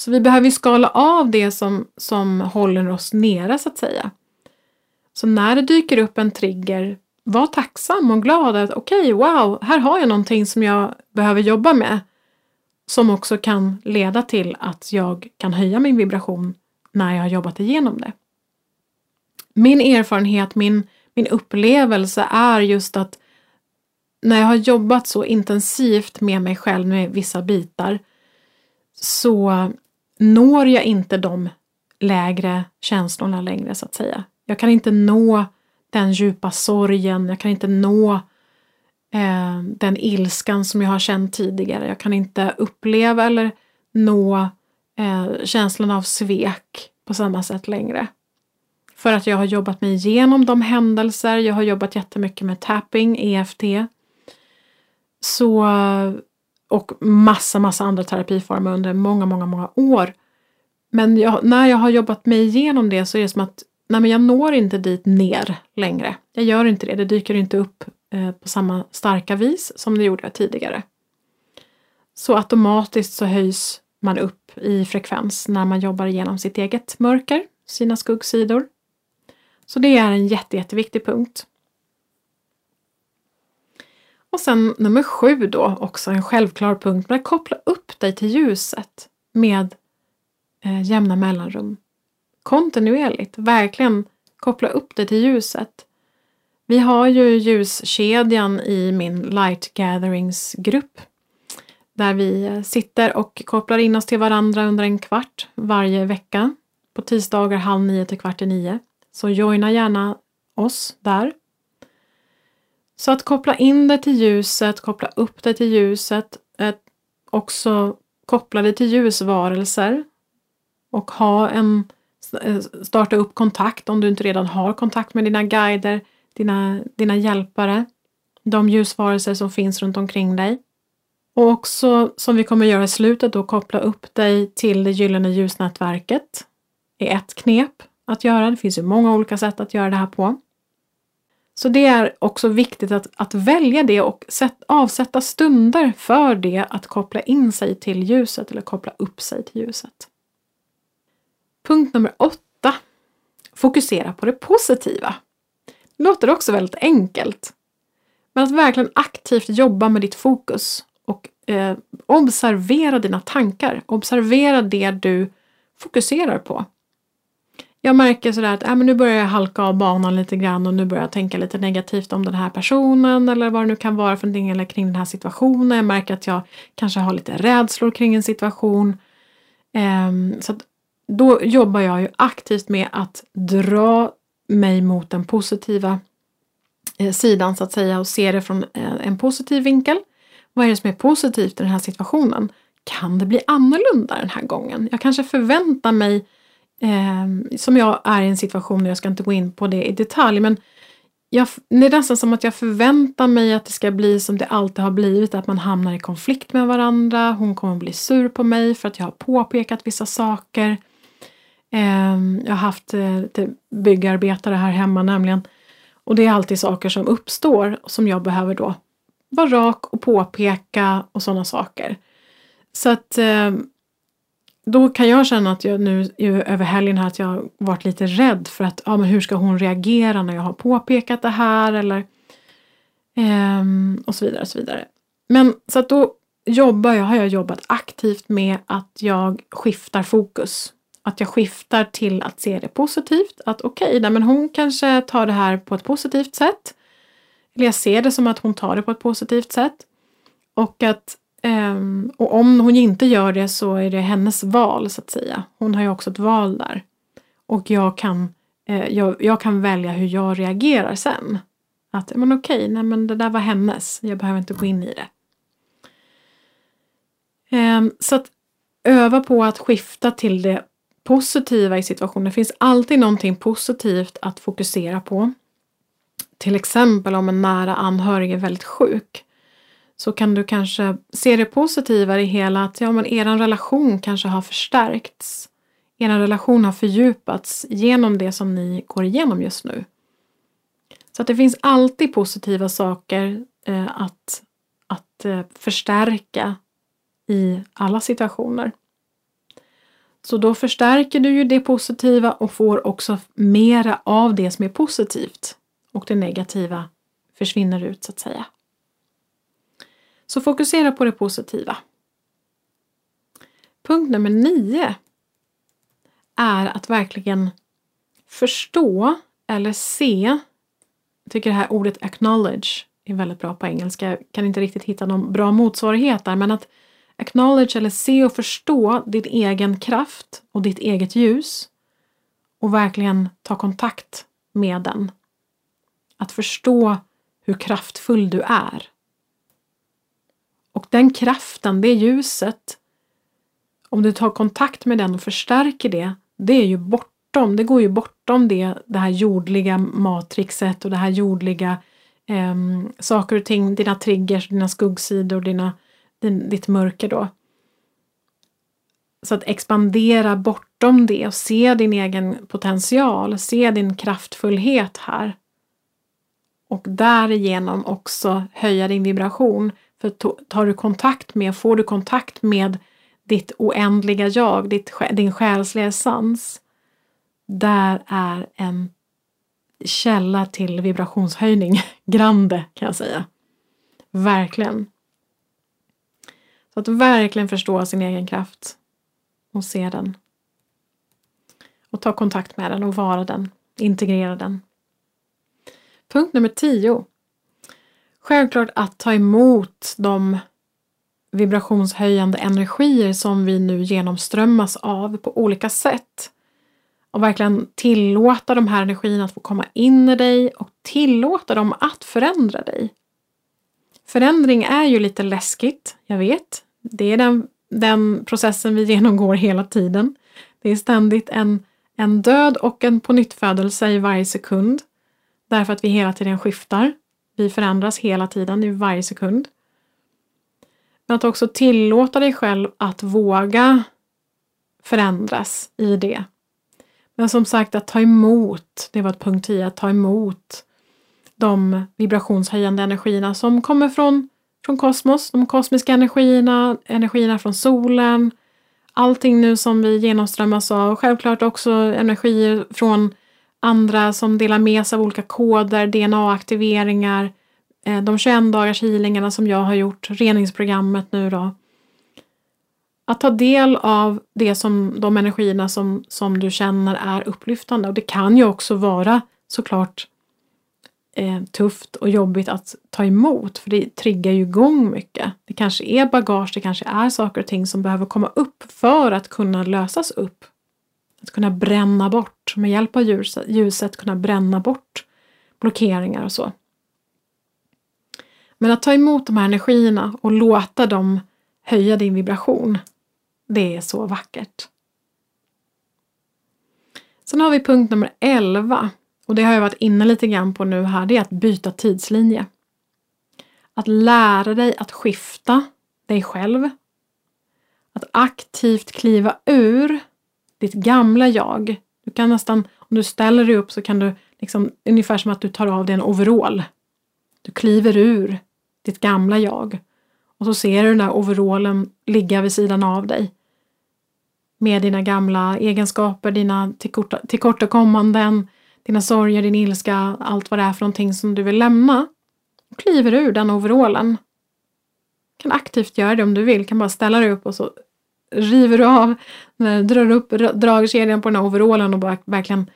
Så vi behöver skala av det som, som håller oss nere så att säga. Så när det dyker upp en trigger, var tacksam och glad att okej, okay, wow, här har jag någonting som jag behöver jobba med. Som också kan leda till att jag kan höja min vibration när jag har jobbat igenom det. Min erfarenhet, min, min upplevelse är just att när jag har jobbat så intensivt med mig själv med vissa bitar så når jag inte de lägre känslorna längre så att säga. Jag kan inte nå den djupa sorgen, jag kan inte nå eh, den ilskan som jag har känt tidigare. Jag kan inte uppleva eller nå eh, känslan av svek på samma sätt längre. För att jag har jobbat mig igenom de händelser, jag har jobbat jättemycket med tapping, EFT. Så och massa, massa andra terapiformer under många, många, många år. Men jag, när jag har jobbat mig igenom det så är det som att nej men jag når inte dit ner längre. Jag gör inte det, det dyker inte upp eh, på samma starka vis som det gjorde tidigare. Så automatiskt så höjs man upp i frekvens när man jobbar igenom sitt eget mörker, sina skuggsidor. Så det är en jätte, jätteviktig punkt. Och sen nummer sju då, också en självklar punkt, men att koppla upp dig till ljuset med eh, jämna mellanrum. Kontinuerligt, verkligen koppla upp dig till ljuset. Vi har ju ljuskedjan i min Light Gatherings grupp där vi eh, sitter och kopplar in oss till varandra under en kvart varje vecka på tisdagar halv nio till kvart i nio. Så joina gärna oss där. Så att koppla in dig till ljuset, koppla upp dig till ljuset, också koppla dig till ljusvarelser och ha en, eh, starta upp kontakt om du inte redan har kontakt med dina guider, dina, dina hjälpare, de ljusvarelser som finns runt omkring dig. Och också, som vi kommer göra i slutet, då koppla upp dig till det gyllene ljusnätverket. är ett knep att göra. Det finns ju många olika sätt att göra det här på. Så det är också viktigt att, att välja det och sätt, avsätta stunder för det att koppla in sig till ljuset eller koppla upp sig till ljuset. Punkt nummer åtta. Fokusera på det positiva. Det låter också väldigt enkelt. Men att verkligen aktivt jobba med ditt fokus och eh, observera dina tankar. Observera det du fokuserar på. Jag märker sådär att äh, men nu börjar jag halka av banan lite grann och nu börjar jag tänka lite negativt om den här personen eller vad det nu kan vara för någonting eller kring den här situationen. Jag märker att jag kanske har lite rädslor kring en situation. Um, så då jobbar jag ju aktivt med att dra mig mot den positiva eh, sidan så att säga och se det från eh, en positiv vinkel. Vad är det som är positivt i den här situationen? Kan det bli annorlunda den här gången? Jag kanske förväntar mig eh, som jag är i en situation, och jag ska inte gå in på det i detalj, men jag, det är nästan som att jag förväntar mig att det ska bli som det alltid har blivit, att man hamnar i konflikt med varandra. Hon kommer bli sur på mig för att jag har påpekat vissa saker. Eh, jag har haft eh, byggarbetare här hemma nämligen. Och det är alltid saker som uppstår som jag behöver då vara rak och påpeka och sådana saker. Så att eh, då kan jag känna att jag nu över helgen här att jag varit lite rädd för att ja, men hur ska hon reagera när jag har påpekat det här eller ehm, och så vidare och så vidare. Men så att då jobbar jag, har jag jobbat aktivt med att jag skiftar fokus. Att jag skiftar till att se det positivt. Att okej, okay, men hon kanske tar det här på ett positivt sätt. Eller jag ser det som att hon tar det på ett positivt sätt. Och att Um, och om hon inte gör det så är det hennes val så att säga. Hon har ju också ett val där. Och jag kan, uh, jag, jag, kan välja hur jag reagerar sen. Att men okej, nej men det där var hennes. Jag behöver inte gå in i det. Um, så att öva på att skifta till det positiva i situationen. Det finns alltid någonting positivt att fokusera på. Till exempel om en nära anhörig är väldigt sjuk så kan du kanske se det positiva i hela att ja, men er relation kanske har förstärkts. Er relation har fördjupats genom det som ni går igenom just nu. Så att det finns alltid positiva saker eh, att, att eh, förstärka i alla situationer. Så då förstärker du ju det positiva och får också mera av det som är positivt. Och det negativa försvinner ut så att säga. Så fokusera på det positiva. Punkt nummer nio är att verkligen förstå eller se. Jag tycker det här ordet acknowledge är väldigt bra på engelska. Jag kan inte riktigt hitta någon bra motsvarighet där men att acknowledge eller se och förstå din egen kraft och ditt eget ljus och verkligen ta kontakt med den. Att förstå hur kraftfull du är. Och den kraften, det ljuset, om du tar kontakt med den och förstärker det, det är ju bortom, det går ju bortom det, det här jordliga matrixet och det här jordliga eh, saker och ting, dina triggers, dina skuggsidor, dina, din, ditt mörker då. Så att expandera bortom det och se din egen potential, se din kraftfullhet här. Och därigenom också höja din vibration för tar du kontakt med, får du kontakt med ditt oändliga jag, ditt, din själsliga essens, där är en källa till vibrationshöjning. Grande kan jag säga. Verkligen. Så att verkligen förstå sin egen kraft och se den. Och ta kontakt med den och vara den. Integrera den. Punkt nummer tio. Självklart att ta emot de vibrationshöjande energier som vi nu genomströmmas av på olika sätt. Och verkligen tillåta de här energierna att få komma in i dig och tillåta dem att förändra dig. Förändring är ju lite läskigt, jag vet. Det är den, den processen vi genomgår hela tiden. Det är ständigt en, en död och en pånyttfödelse i varje sekund. Därför att vi hela tiden skiftar. Vi förändras hela tiden, i varje sekund. Men att också tillåta dig själv att våga förändras i det. Men som sagt att ta emot, det var ett punkt 10, att ta emot de vibrationshöjande energierna som kommer från, från kosmos, de kosmiska energierna, energierna från solen, allting nu som vi genomströmmas av. Självklart också energier från andra som delar med sig av olika koder, DNA-aktiveringar, eh, de 21 dagars healingarna som jag har gjort, reningsprogrammet nu då. Att ta del av det som, de energierna som, som du känner är upplyftande och det kan ju också vara såklart eh, tufft och jobbigt att ta emot för det triggar ju igång mycket. Det kanske är bagage, det kanske är saker och ting som behöver komma upp för att kunna lösas upp. Att kunna bränna bort, med hjälp av ljuset, ljuset kunna bränna bort blockeringar och så. Men att ta emot de här energierna och låta dem höja din vibration, det är så vackert. Sen har vi punkt nummer 11 och det har jag varit inne lite grann på nu här, det är att byta tidslinje. Att lära dig att skifta dig själv. Att aktivt kliva ur ditt gamla jag. Du kan nästan, om du ställer dig upp så kan du liksom, ungefär som att du tar av dig en overall. Du kliver ur ditt gamla jag. Och så ser du den där overallen ligga vid sidan av dig. Med dina gamla egenskaper, dina tillkortakommanden, dina sorger, din ilska, allt vad det är för någonting som du vill lämna. Och kliver ur den overallen. Du kan aktivt göra det om du vill, kan bara ställa dig upp och så river du av, eh, drar upp dragkedjan på den här overallen och bara verkligen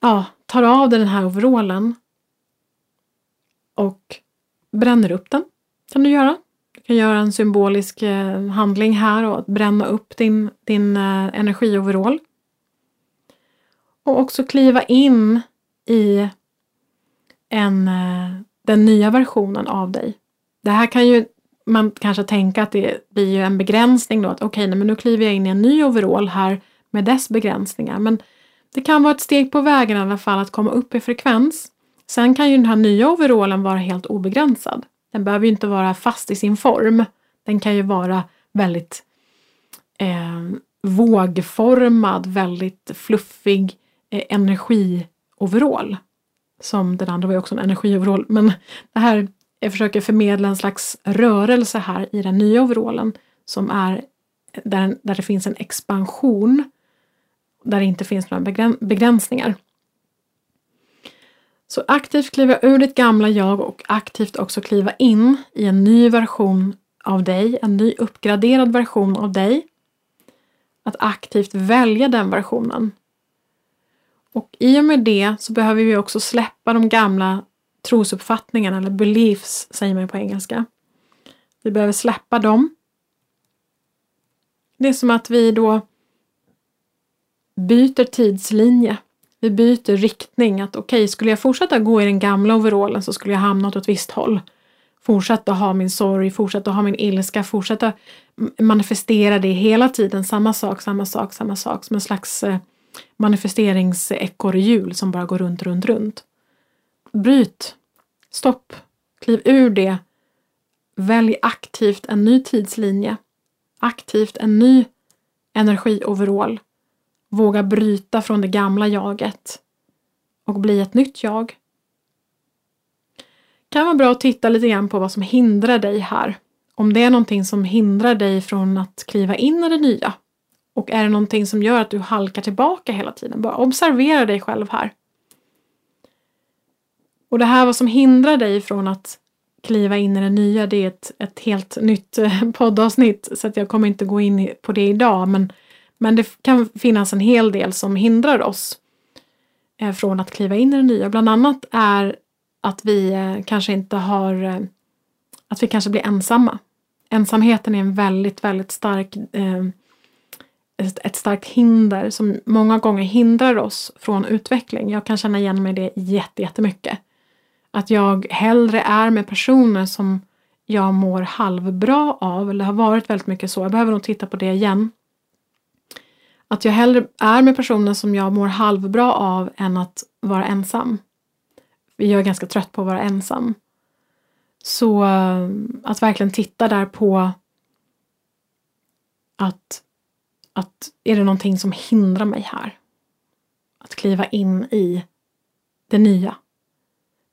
ja, tar av dig den här overallen och bränner upp den. kan du göra. Du kan göra en symbolisk eh, handling här och bränna upp din, din eh, energioverall. Och också kliva in i en, den nya versionen av dig. Det här kan ju man kanske tänka att det blir ju en begränsning då, att okej, okay, men nu kliver jag in i en ny overall här med dess begränsningar. Men det kan vara ett steg på vägen i alla fall att komma upp i frekvens. Sen kan ju den här nya overallen vara helt obegränsad. Den behöver ju inte vara fast i sin form. Den kan ju vara väldigt eh, vågformad, väldigt fluffig eh, energioverall. Som den andra var ju också en energioverall, men det här jag försöker förmedla en slags rörelse här i den nya overallen som är där, där det finns en expansion där det inte finns några begränsningar. Så aktivt kliva ur ditt gamla jag och aktivt också kliva in i en ny version av dig, en ny uppgraderad version av dig. Att aktivt välja den versionen. Och i och med det så behöver vi också släppa de gamla trosuppfattningarna, eller beliefs säger man på engelska. Vi behöver släppa dem. Det är som att vi då byter tidslinje. Vi byter riktning. Att okej, okay, skulle jag fortsätta gå i den gamla overallen så skulle jag hamna åt ett visst håll. Fortsätta ha min sorg, fortsätta ha min ilska, fortsätta manifestera det hela tiden. Samma sak, samma sak, samma sak. Som en slags eh, manifesteringsekorrhjul som bara går runt, runt, runt. Bryt. Stopp. Kliv ur det. Välj aktivt en ny tidslinje. Aktivt en ny energioverall. Våga bryta från det gamla jaget och bli ett nytt jag. kan vara bra att titta lite grann på vad som hindrar dig här. Om det är någonting som hindrar dig från att kliva in i det nya. Och är det någonting som gör att du halkar tillbaka hela tiden? Bara observera dig själv här. Och det här vad som hindrar dig från att kliva in i det nya, det är ett, ett helt nytt eh, poddavsnitt så att jag kommer inte gå in på det idag men, men det kan finnas en hel del som hindrar oss eh, från att kliva in i det nya. Bland annat är att vi eh, kanske inte har, att vi kanske blir ensamma. Ensamheten är en väldigt, väldigt stark ett starkt hinder som många gånger hindrar oss från utveckling. Jag kan känna igen mig i det jättemycket. Att jag hellre är med personer som jag mår halvbra av, eller har varit väldigt mycket så. Jag behöver nog titta på det igen. Att jag hellre är med personer som jag mår halvbra av än att vara ensam. Jag är ganska trött på att vara ensam. Så eh, att verkligen titta där på att, att är det någonting som hindrar mig här? Att kliva in i det nya.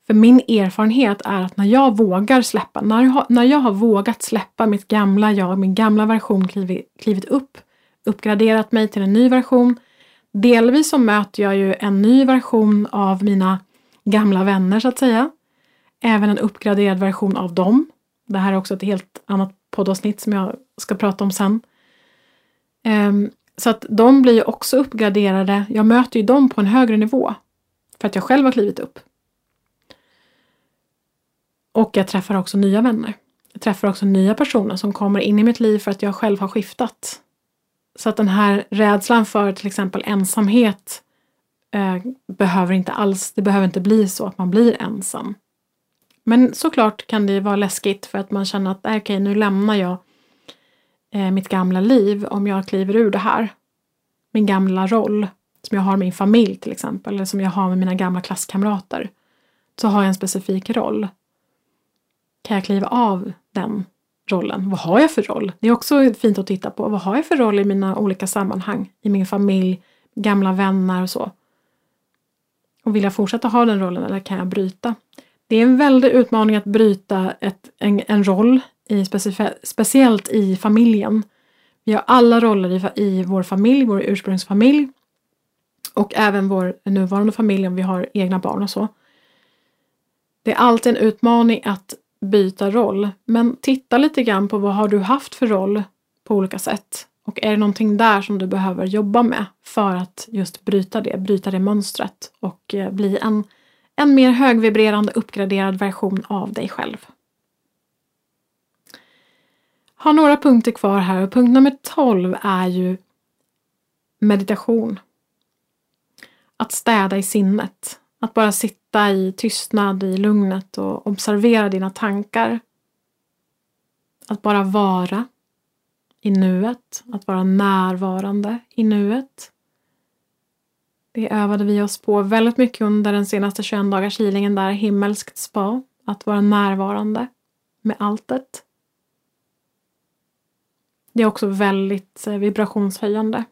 För min erfarenhet är att när jag vågar släppa, när jag, har, när jag har vågat släppa mitt gamla jag, min gamla version, klivit, klivit upp, uppgraderat mig till en ny version. Delvis så möter jag ju en ny version av mina gamla vänner så att säga. Även en uppgraderad version av dem. Det här är också ett helt annat poddavsnitt som jag ska prata om sen. Um, så att de blir ju också uppgraderade. Jag möter ju dem på en högre nivå. För att jag själv har klivit upp. Och jag träffar också nya vänner. Jag träffar också nya personer som kommer in i mitt liv för att jag själv har skiftat. Så att den här rädslan för till exempel ensamhet eh, behöver inte alls, det behöver inte bli så att man blir ensam. Men såklart kan det vara läskigt för att man känner att okej, okay, nu lämnar jag eh, mitt gamla liv om jag kliver ur det här. Min gamla roll som jag har med min familj till exempel, eller som jag har med mina gamla klasskamrater. Så har jag en specifik roll. Kan jag kliva av den rollen? Vad har jag för roll? Det är också fint att titta på. Vad har jag för roll i mina olika sammanhang? I min familj, gamla vänner och så. Och vill jag fortsätta ha den rollen eller kan jag bryta? Det är en väldig utmaning att bryta ett, en, en roll, i speciellt i familjen. Vi har alla roller i, i vår familj, vår ursprungsfamilj och även vår nuvarande familj om vi har egna barn och så. Det är alltid en utmaning att byta roll, men titta lite grann på vad har du haft för roll på olika sätt och är det någonting där som du behöver jobba med för att just bryta det, bryta det mönstret och eh, bli en, en mer högvibrerande uppgraderad version av dig själv. Har några punkter kvar här och punkt nummer 12 är ju meditation. Att städa i sinnet. Att bara sitta i tystnad, i lugnet och observera dina tankar. Att bara vara i nuet, att vara närvarande i nuet. Det övade vi oss på väldigt mycket under den senaste 21 dagars healingen där, himmelskt spa. Att vara närvarande med alltet. Det är också väldigt eh, vibrationshöjande.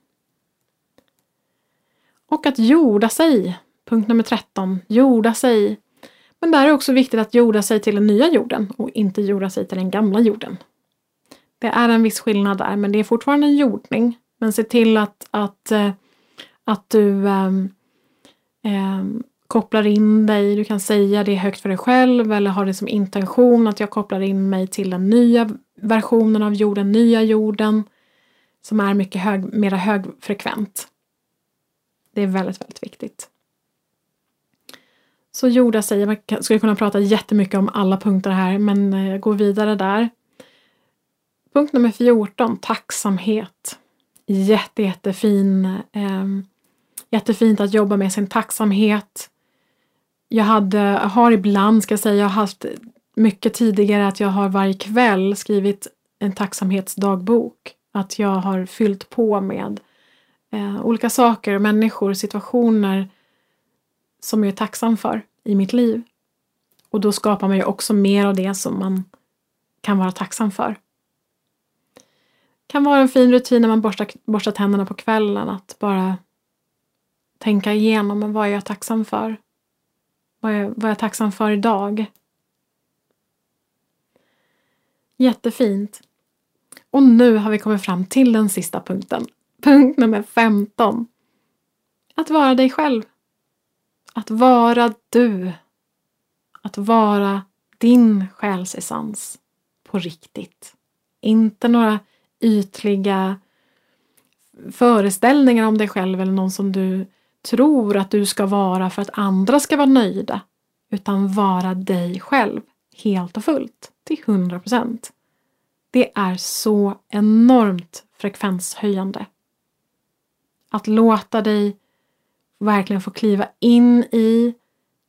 Och att jorda sig. Punkt nummer 13. Jorda sig. Men där är också viktigt att jorda sig till den nya jorden och inte jorda sig till den gamla jorden. Det är en viss skillnad där, men det är fortfarande en jordning. Men se till att, att, eh, att du ähm, ähm, kopplar in dig. Du kan säga det högt för dig själv eller ha det som intention att jag kopplar in mig till den nya versionen av jorden, nya jorden som är mycket hög, mera högfrekvent. Det är väldigt, väldigt viktigt. Så jorda sig, man skulle kunna prata jättemycket om alla punkter här men eh, jag går vidare där. Punkt nummer 14, tacksamhet. Jätte, jättefin, eh, jättefint att jobba med sin tacksamhet. Jag hade, har ibland, ska jag säga, jag har haft mycket tidigare att jag har varje kväll skrivit en tacksamhetsdagbok. Att jag har fyllt på med eh, olika saker, människor, situationer som jag är tacksam för i mitt liv. Och då skapar man ju också mer av det som man kan vara tacksam för. kan vara en fin rutin när man borstar, borstar tänderna på kvällen att bara tänka igenom men vad är jag tacksam för? Vad är, vad är jag tacksam för idag? Jättefint. Och nu har vi kommit fram till den sista punkten. Punkt nummer 15. Att vara dig själv. Att vara du. Att vara din själsessens på riktigt. Inte några ytliga föreställningar om dig själv eller någon som du tror att du ska vara för att andra ska vara nöjda. Utan vara dig själv helt och fullt till 100 procent. Det är så enormt frekvenshöjande. Att låta dig verkligen få kliva in i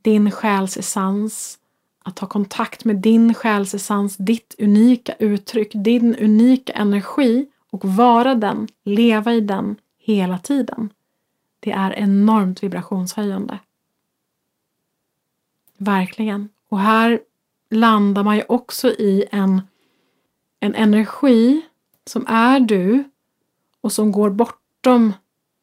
din själs essens, att ha kontakt med din själs essens, ditt unika uttryck, din unika energi och vara den, leva i den hela tiden. Det är enormt vibrationshöjande. Verkligen. Och här landar man ju också i en, en energi som är du och som går bortom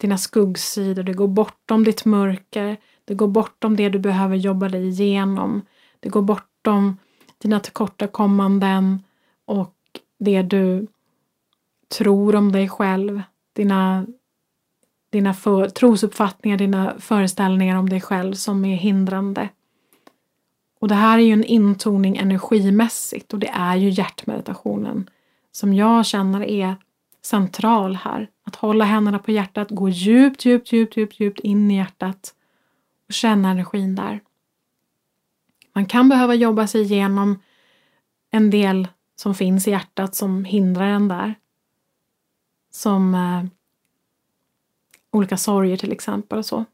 dina skuggsidor, det går bortom ditt mörker, Det går bortom det du behöver jobba dig igenom. Det går bortom dina tillkortakommanden och det du tror om dig själv. Dina, dina för, trosuppfattningar, dina föreställningar om dig själv som är hindrande. Och det här är ju en intoning energimässigt och det är ju hjärtmeditationen som jag känner är central här. Att hålla händerna på hjärtat, gå djupt, djupt, djupt, djupt, djupt in i hjärtat och känna energin där. Man kan behöva jobba sig igenom en del som finns i hjärtat som hindrar en där. Som eh, olika sorger till exempel och så.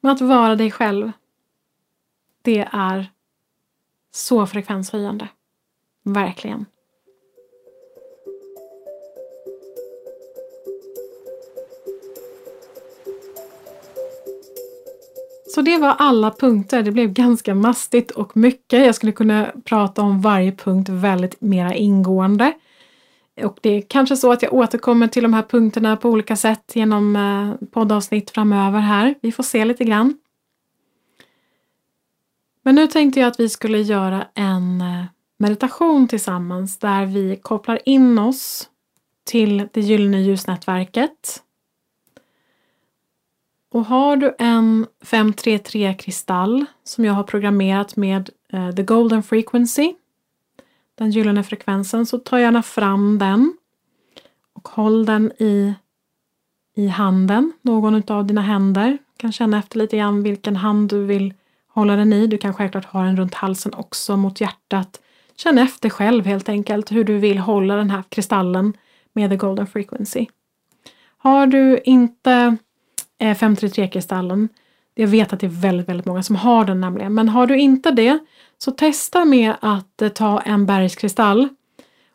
Men att vara dig själv, det är så frekvenshöjande. Verkligen. Så det var alla punkter. Det blev ganska mastigt och mycket. Jag skulle kunna prata om varje punkt väldigt mera ingående. Och det är kanske så att jag återkommer till de här punkterna på olika sätt genom eh, poddavsnitt framöver här. Vi får se lite grann. Men nu tänkte jag att vi skulle göra en eh, meditation tillsammans där vi kopplar in oss till det gyllene ljusnätverket och har du en 533 kristall som jag har programmerat med eh, the golden frequency, den gyllene frekvensen, så ta gärna fram den och håll den i, i handen, någon av dina händer. Du kan känna efter lite grann vilken hand du vill hålla den i. Du kan självklart ha den runt halsen också mot hjärtat. Känn efter själv helt enkelt hur du vill hålla den här kristallen med the golden frequency. Har du inte Eh, 533-kristallen. Jag vet att det är väldigt, väldigt många som har den nämligen. Men har du inte det så testa med att eh, ta en bergskristall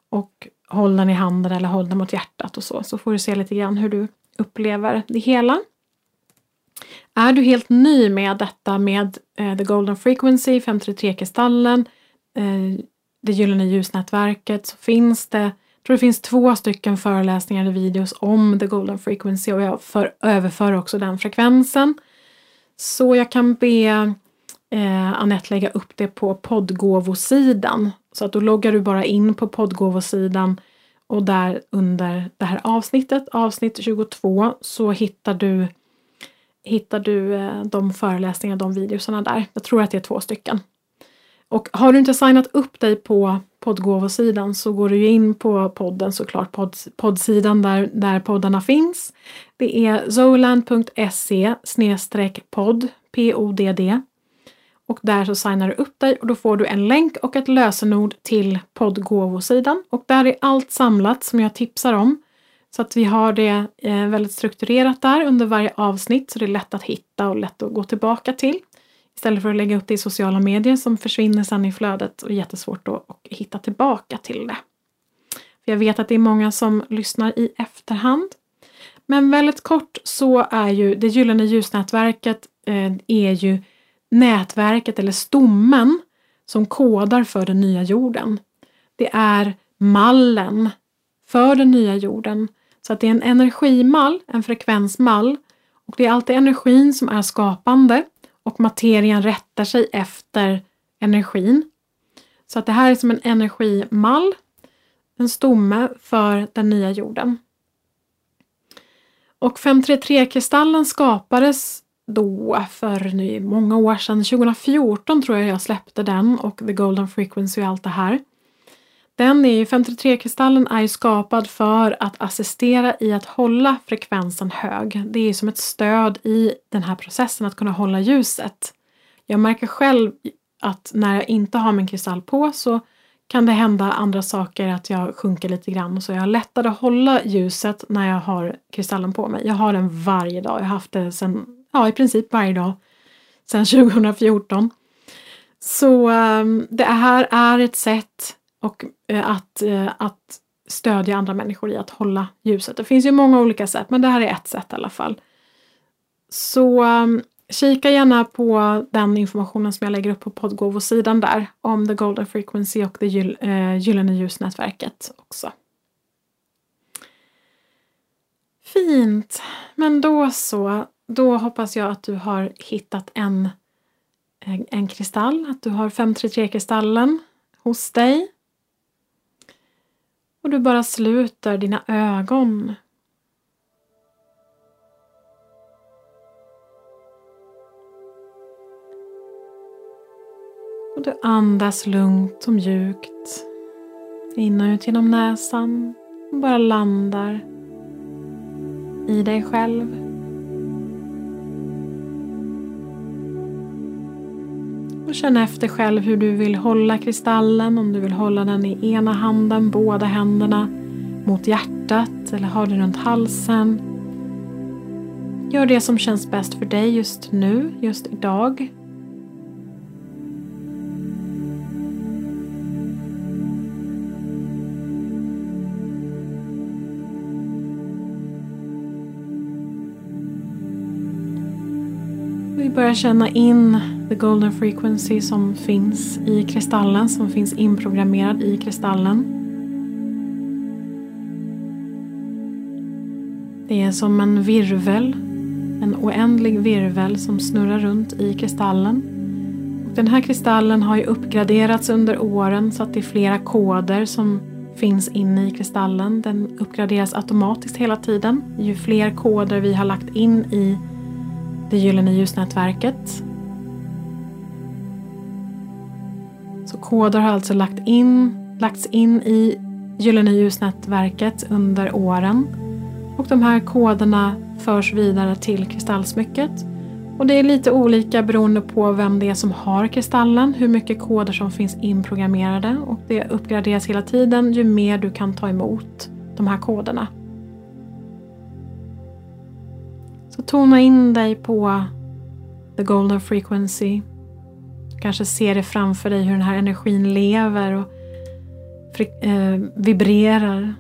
och håll den i handen eller håll den mot hjärtat och så. Så får du se lite grann hur du upplever det hela. Är du helt ny med detta med eh, The Golden Frequency, 533-kristallen, eh, det gyllene ljusnätverket så finns det tror det finns två stycken föreläsningar eller videos om the golden frequency och jag för, överför också den frekvensen. Så jag kan be eh, Anette lägga upp det på poddgåvosidan. Så att då loggar du bara in på poddgåvosidan och där under det här avsnittet, avsnitt 22, så hittar du, hittar du eh, de föreläsningar, de videosarna där. Jag tror att det är två stycken. Och har du inte signat upp dig på poddgåvosidan så går du in på podden såklart, podd, poddsidan där, där poddarna finns. Det är zoland.se podd, P-O-D-D. Och där så signar du upp dig och då får du en länk och ett lösenord till poddgåvosidan. Och där är allt samlat som jag tipsar om. Så att vi har det eh, väldigt strukturerat där under varje avsnitt så det är lätt att hitta och lätt att gå tillbaka till. Istället för att lägga upp det i sociala medier som försvinner sen i flödet och är jättesvårt att hitta tillbaka till det. För jag vet att det är många som lyssnar i efterhand. Men väldigt kort så är ju det gyllene ljusnätverket eh, är ju nätverket eller stommen som kodar för den nya jorden. Det är mallen för den nya jorden. Så att det är en energimall, en frekvensmall och det är alltid energin som är skapande och materian rättar sig efter energin. Så att det här är som en energimall, en stomme för den nya jorden. Och 533-kristallen skapades då för nu många år sedan, 2014 tror jag jag släppte den och The Golden Frequency och allt det här. Den är ju, 53-kristallen är ju skapad för att assistera i att hålla frekvensen hög. Det är som ett stöd i den här processen att kunna hålla ljuset. Jag märker själv att när jag inte har min kristall på så kan det hända andra saker, att jag sjunker lite grann. Så jag har lättare att hålla ljuset när jag har kristallen på mig. Jag har den varje dag. Jag har haft det sen, ja i princip varje dag sedan 2014. Så um, det här är ett sätt och eh, att, eh, att stödja andra människor i att hålla ljuset. Det finns ju många olika sätt men det här är ett sätt i alla fall. Så ehm, kika gärna på den informationen som jag lägger upp på poddgåvosidan där om The Golden Frequency och det gyll, eh, Gyllene ljusnätverket också. Fint! Men då så. då hoppas jag att du har hittat en, en kristall, att du har 533-kristallen hos dig. Och du bara sluter dina ögon. Och du andas lugnt och mjukt. In och ut genom näsan. Och bara landar i dig själv. Och känn efter själv hur du vill hålla kristallen. Om du vill hålla den i ena handen, båda händerna mot hjärtat eller ha den runt halsen. Gör det som känns bäst för dig just nu, just idag. Vi börjar känna in the golden frequency som finns i kristallen, som finns inprogrammerad i kristallen. Det är som en virvel, en oändlig virvel som snurrar runt i kristallen. Och den här kristallen har ju uppgraderats under åren så att det är flera koder som finns inne i kristallen. Den uppgraderas automatiskt hela tiden. Ju fler koder vi har lagt in i det gyllene ljusnätverket. Koder har alltså lagt in, lagts in i gyllene ljusnätverket under åren. Och de här koderna förs vidare till kristallsmycket. Och det är lite olika beroende på vem det är som har kristallen, hur mycket koder som finns inprogrammerade och det uppgraderas hela tiden ju mer du kan ta emot de här koderna. Så tona in dig på the golden frequency. Kanske ser det framför dig hur den här energin lever och eh, vibrerar.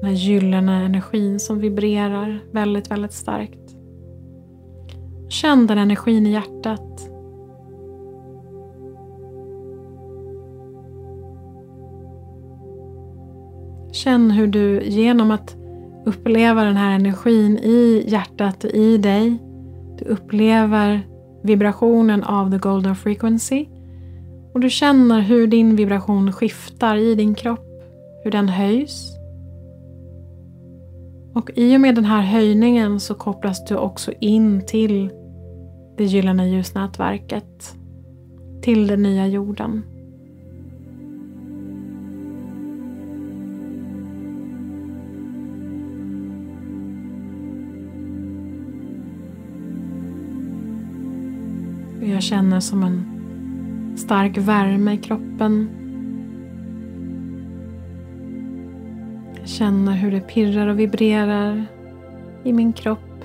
Den här gyllene energin som vibrerar väldigt, väldigt starkt. Känn den energin i hjärtat. Känn hur du genom att uppleva den här energin i hjärtat och i dig. Du upplever vibrationen av the golden frequency och du känner hur din vibration skiftar i din kropp, hur den höjs. Och i och med den här höjningen så kopplas du också in till det gyllene ljusnätverket, till den nya jorden. Jag känner som en stark värme i kroppen. Jag känner hur det pirrar och vibrerar i min kropp.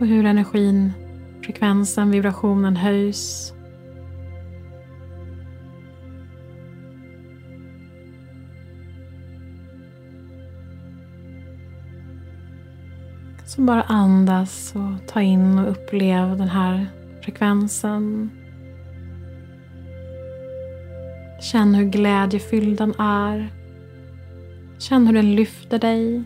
Och hur energin, frekvensen, vibrationen höjs Så bara andas och ta in och upplev den här frekvensen. Känn hur glädjefylld den är. Känn hur den lyfter dig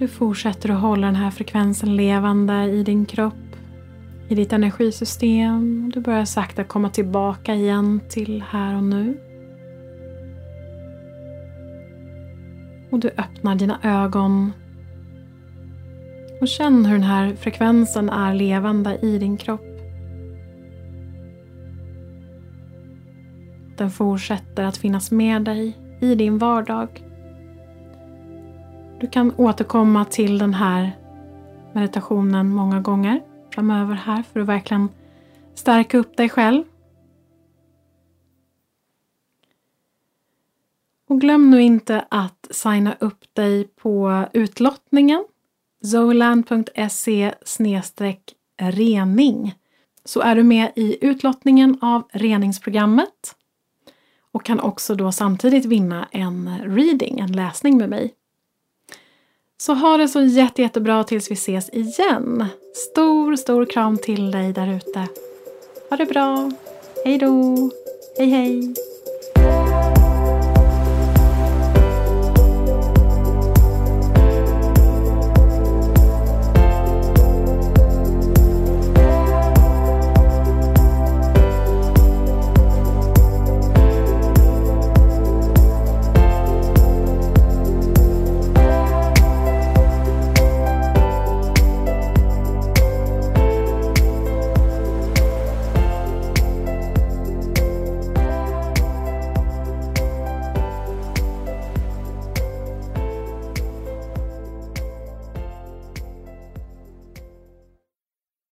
Du fortsätter att hålla den här frekvensen levande i din kropp, i ditt energisystem. Du börjar sakta komma tillbaka igen till här och nu. Och du öppnar dina ögon och känn hur den här frekvensen är levande i din kropp. Den fortsätter att finnas med dig i din vardag. Du kan återkomma till den här meditationen många gånger framöver här för att verkligen stärka upp dig själv. Och glöm nu inte att signa upp dig på utlottningen zoland.se rening så är du med i utlottningen av reningsprogrammet och kan också då samtidigt vinna en reading, en läsning med mig. Så ha det så jätte, jättebra tills vi ses igen. Stor, stor kram till dig där ute. Ha det bra. Hej då. Hej hej.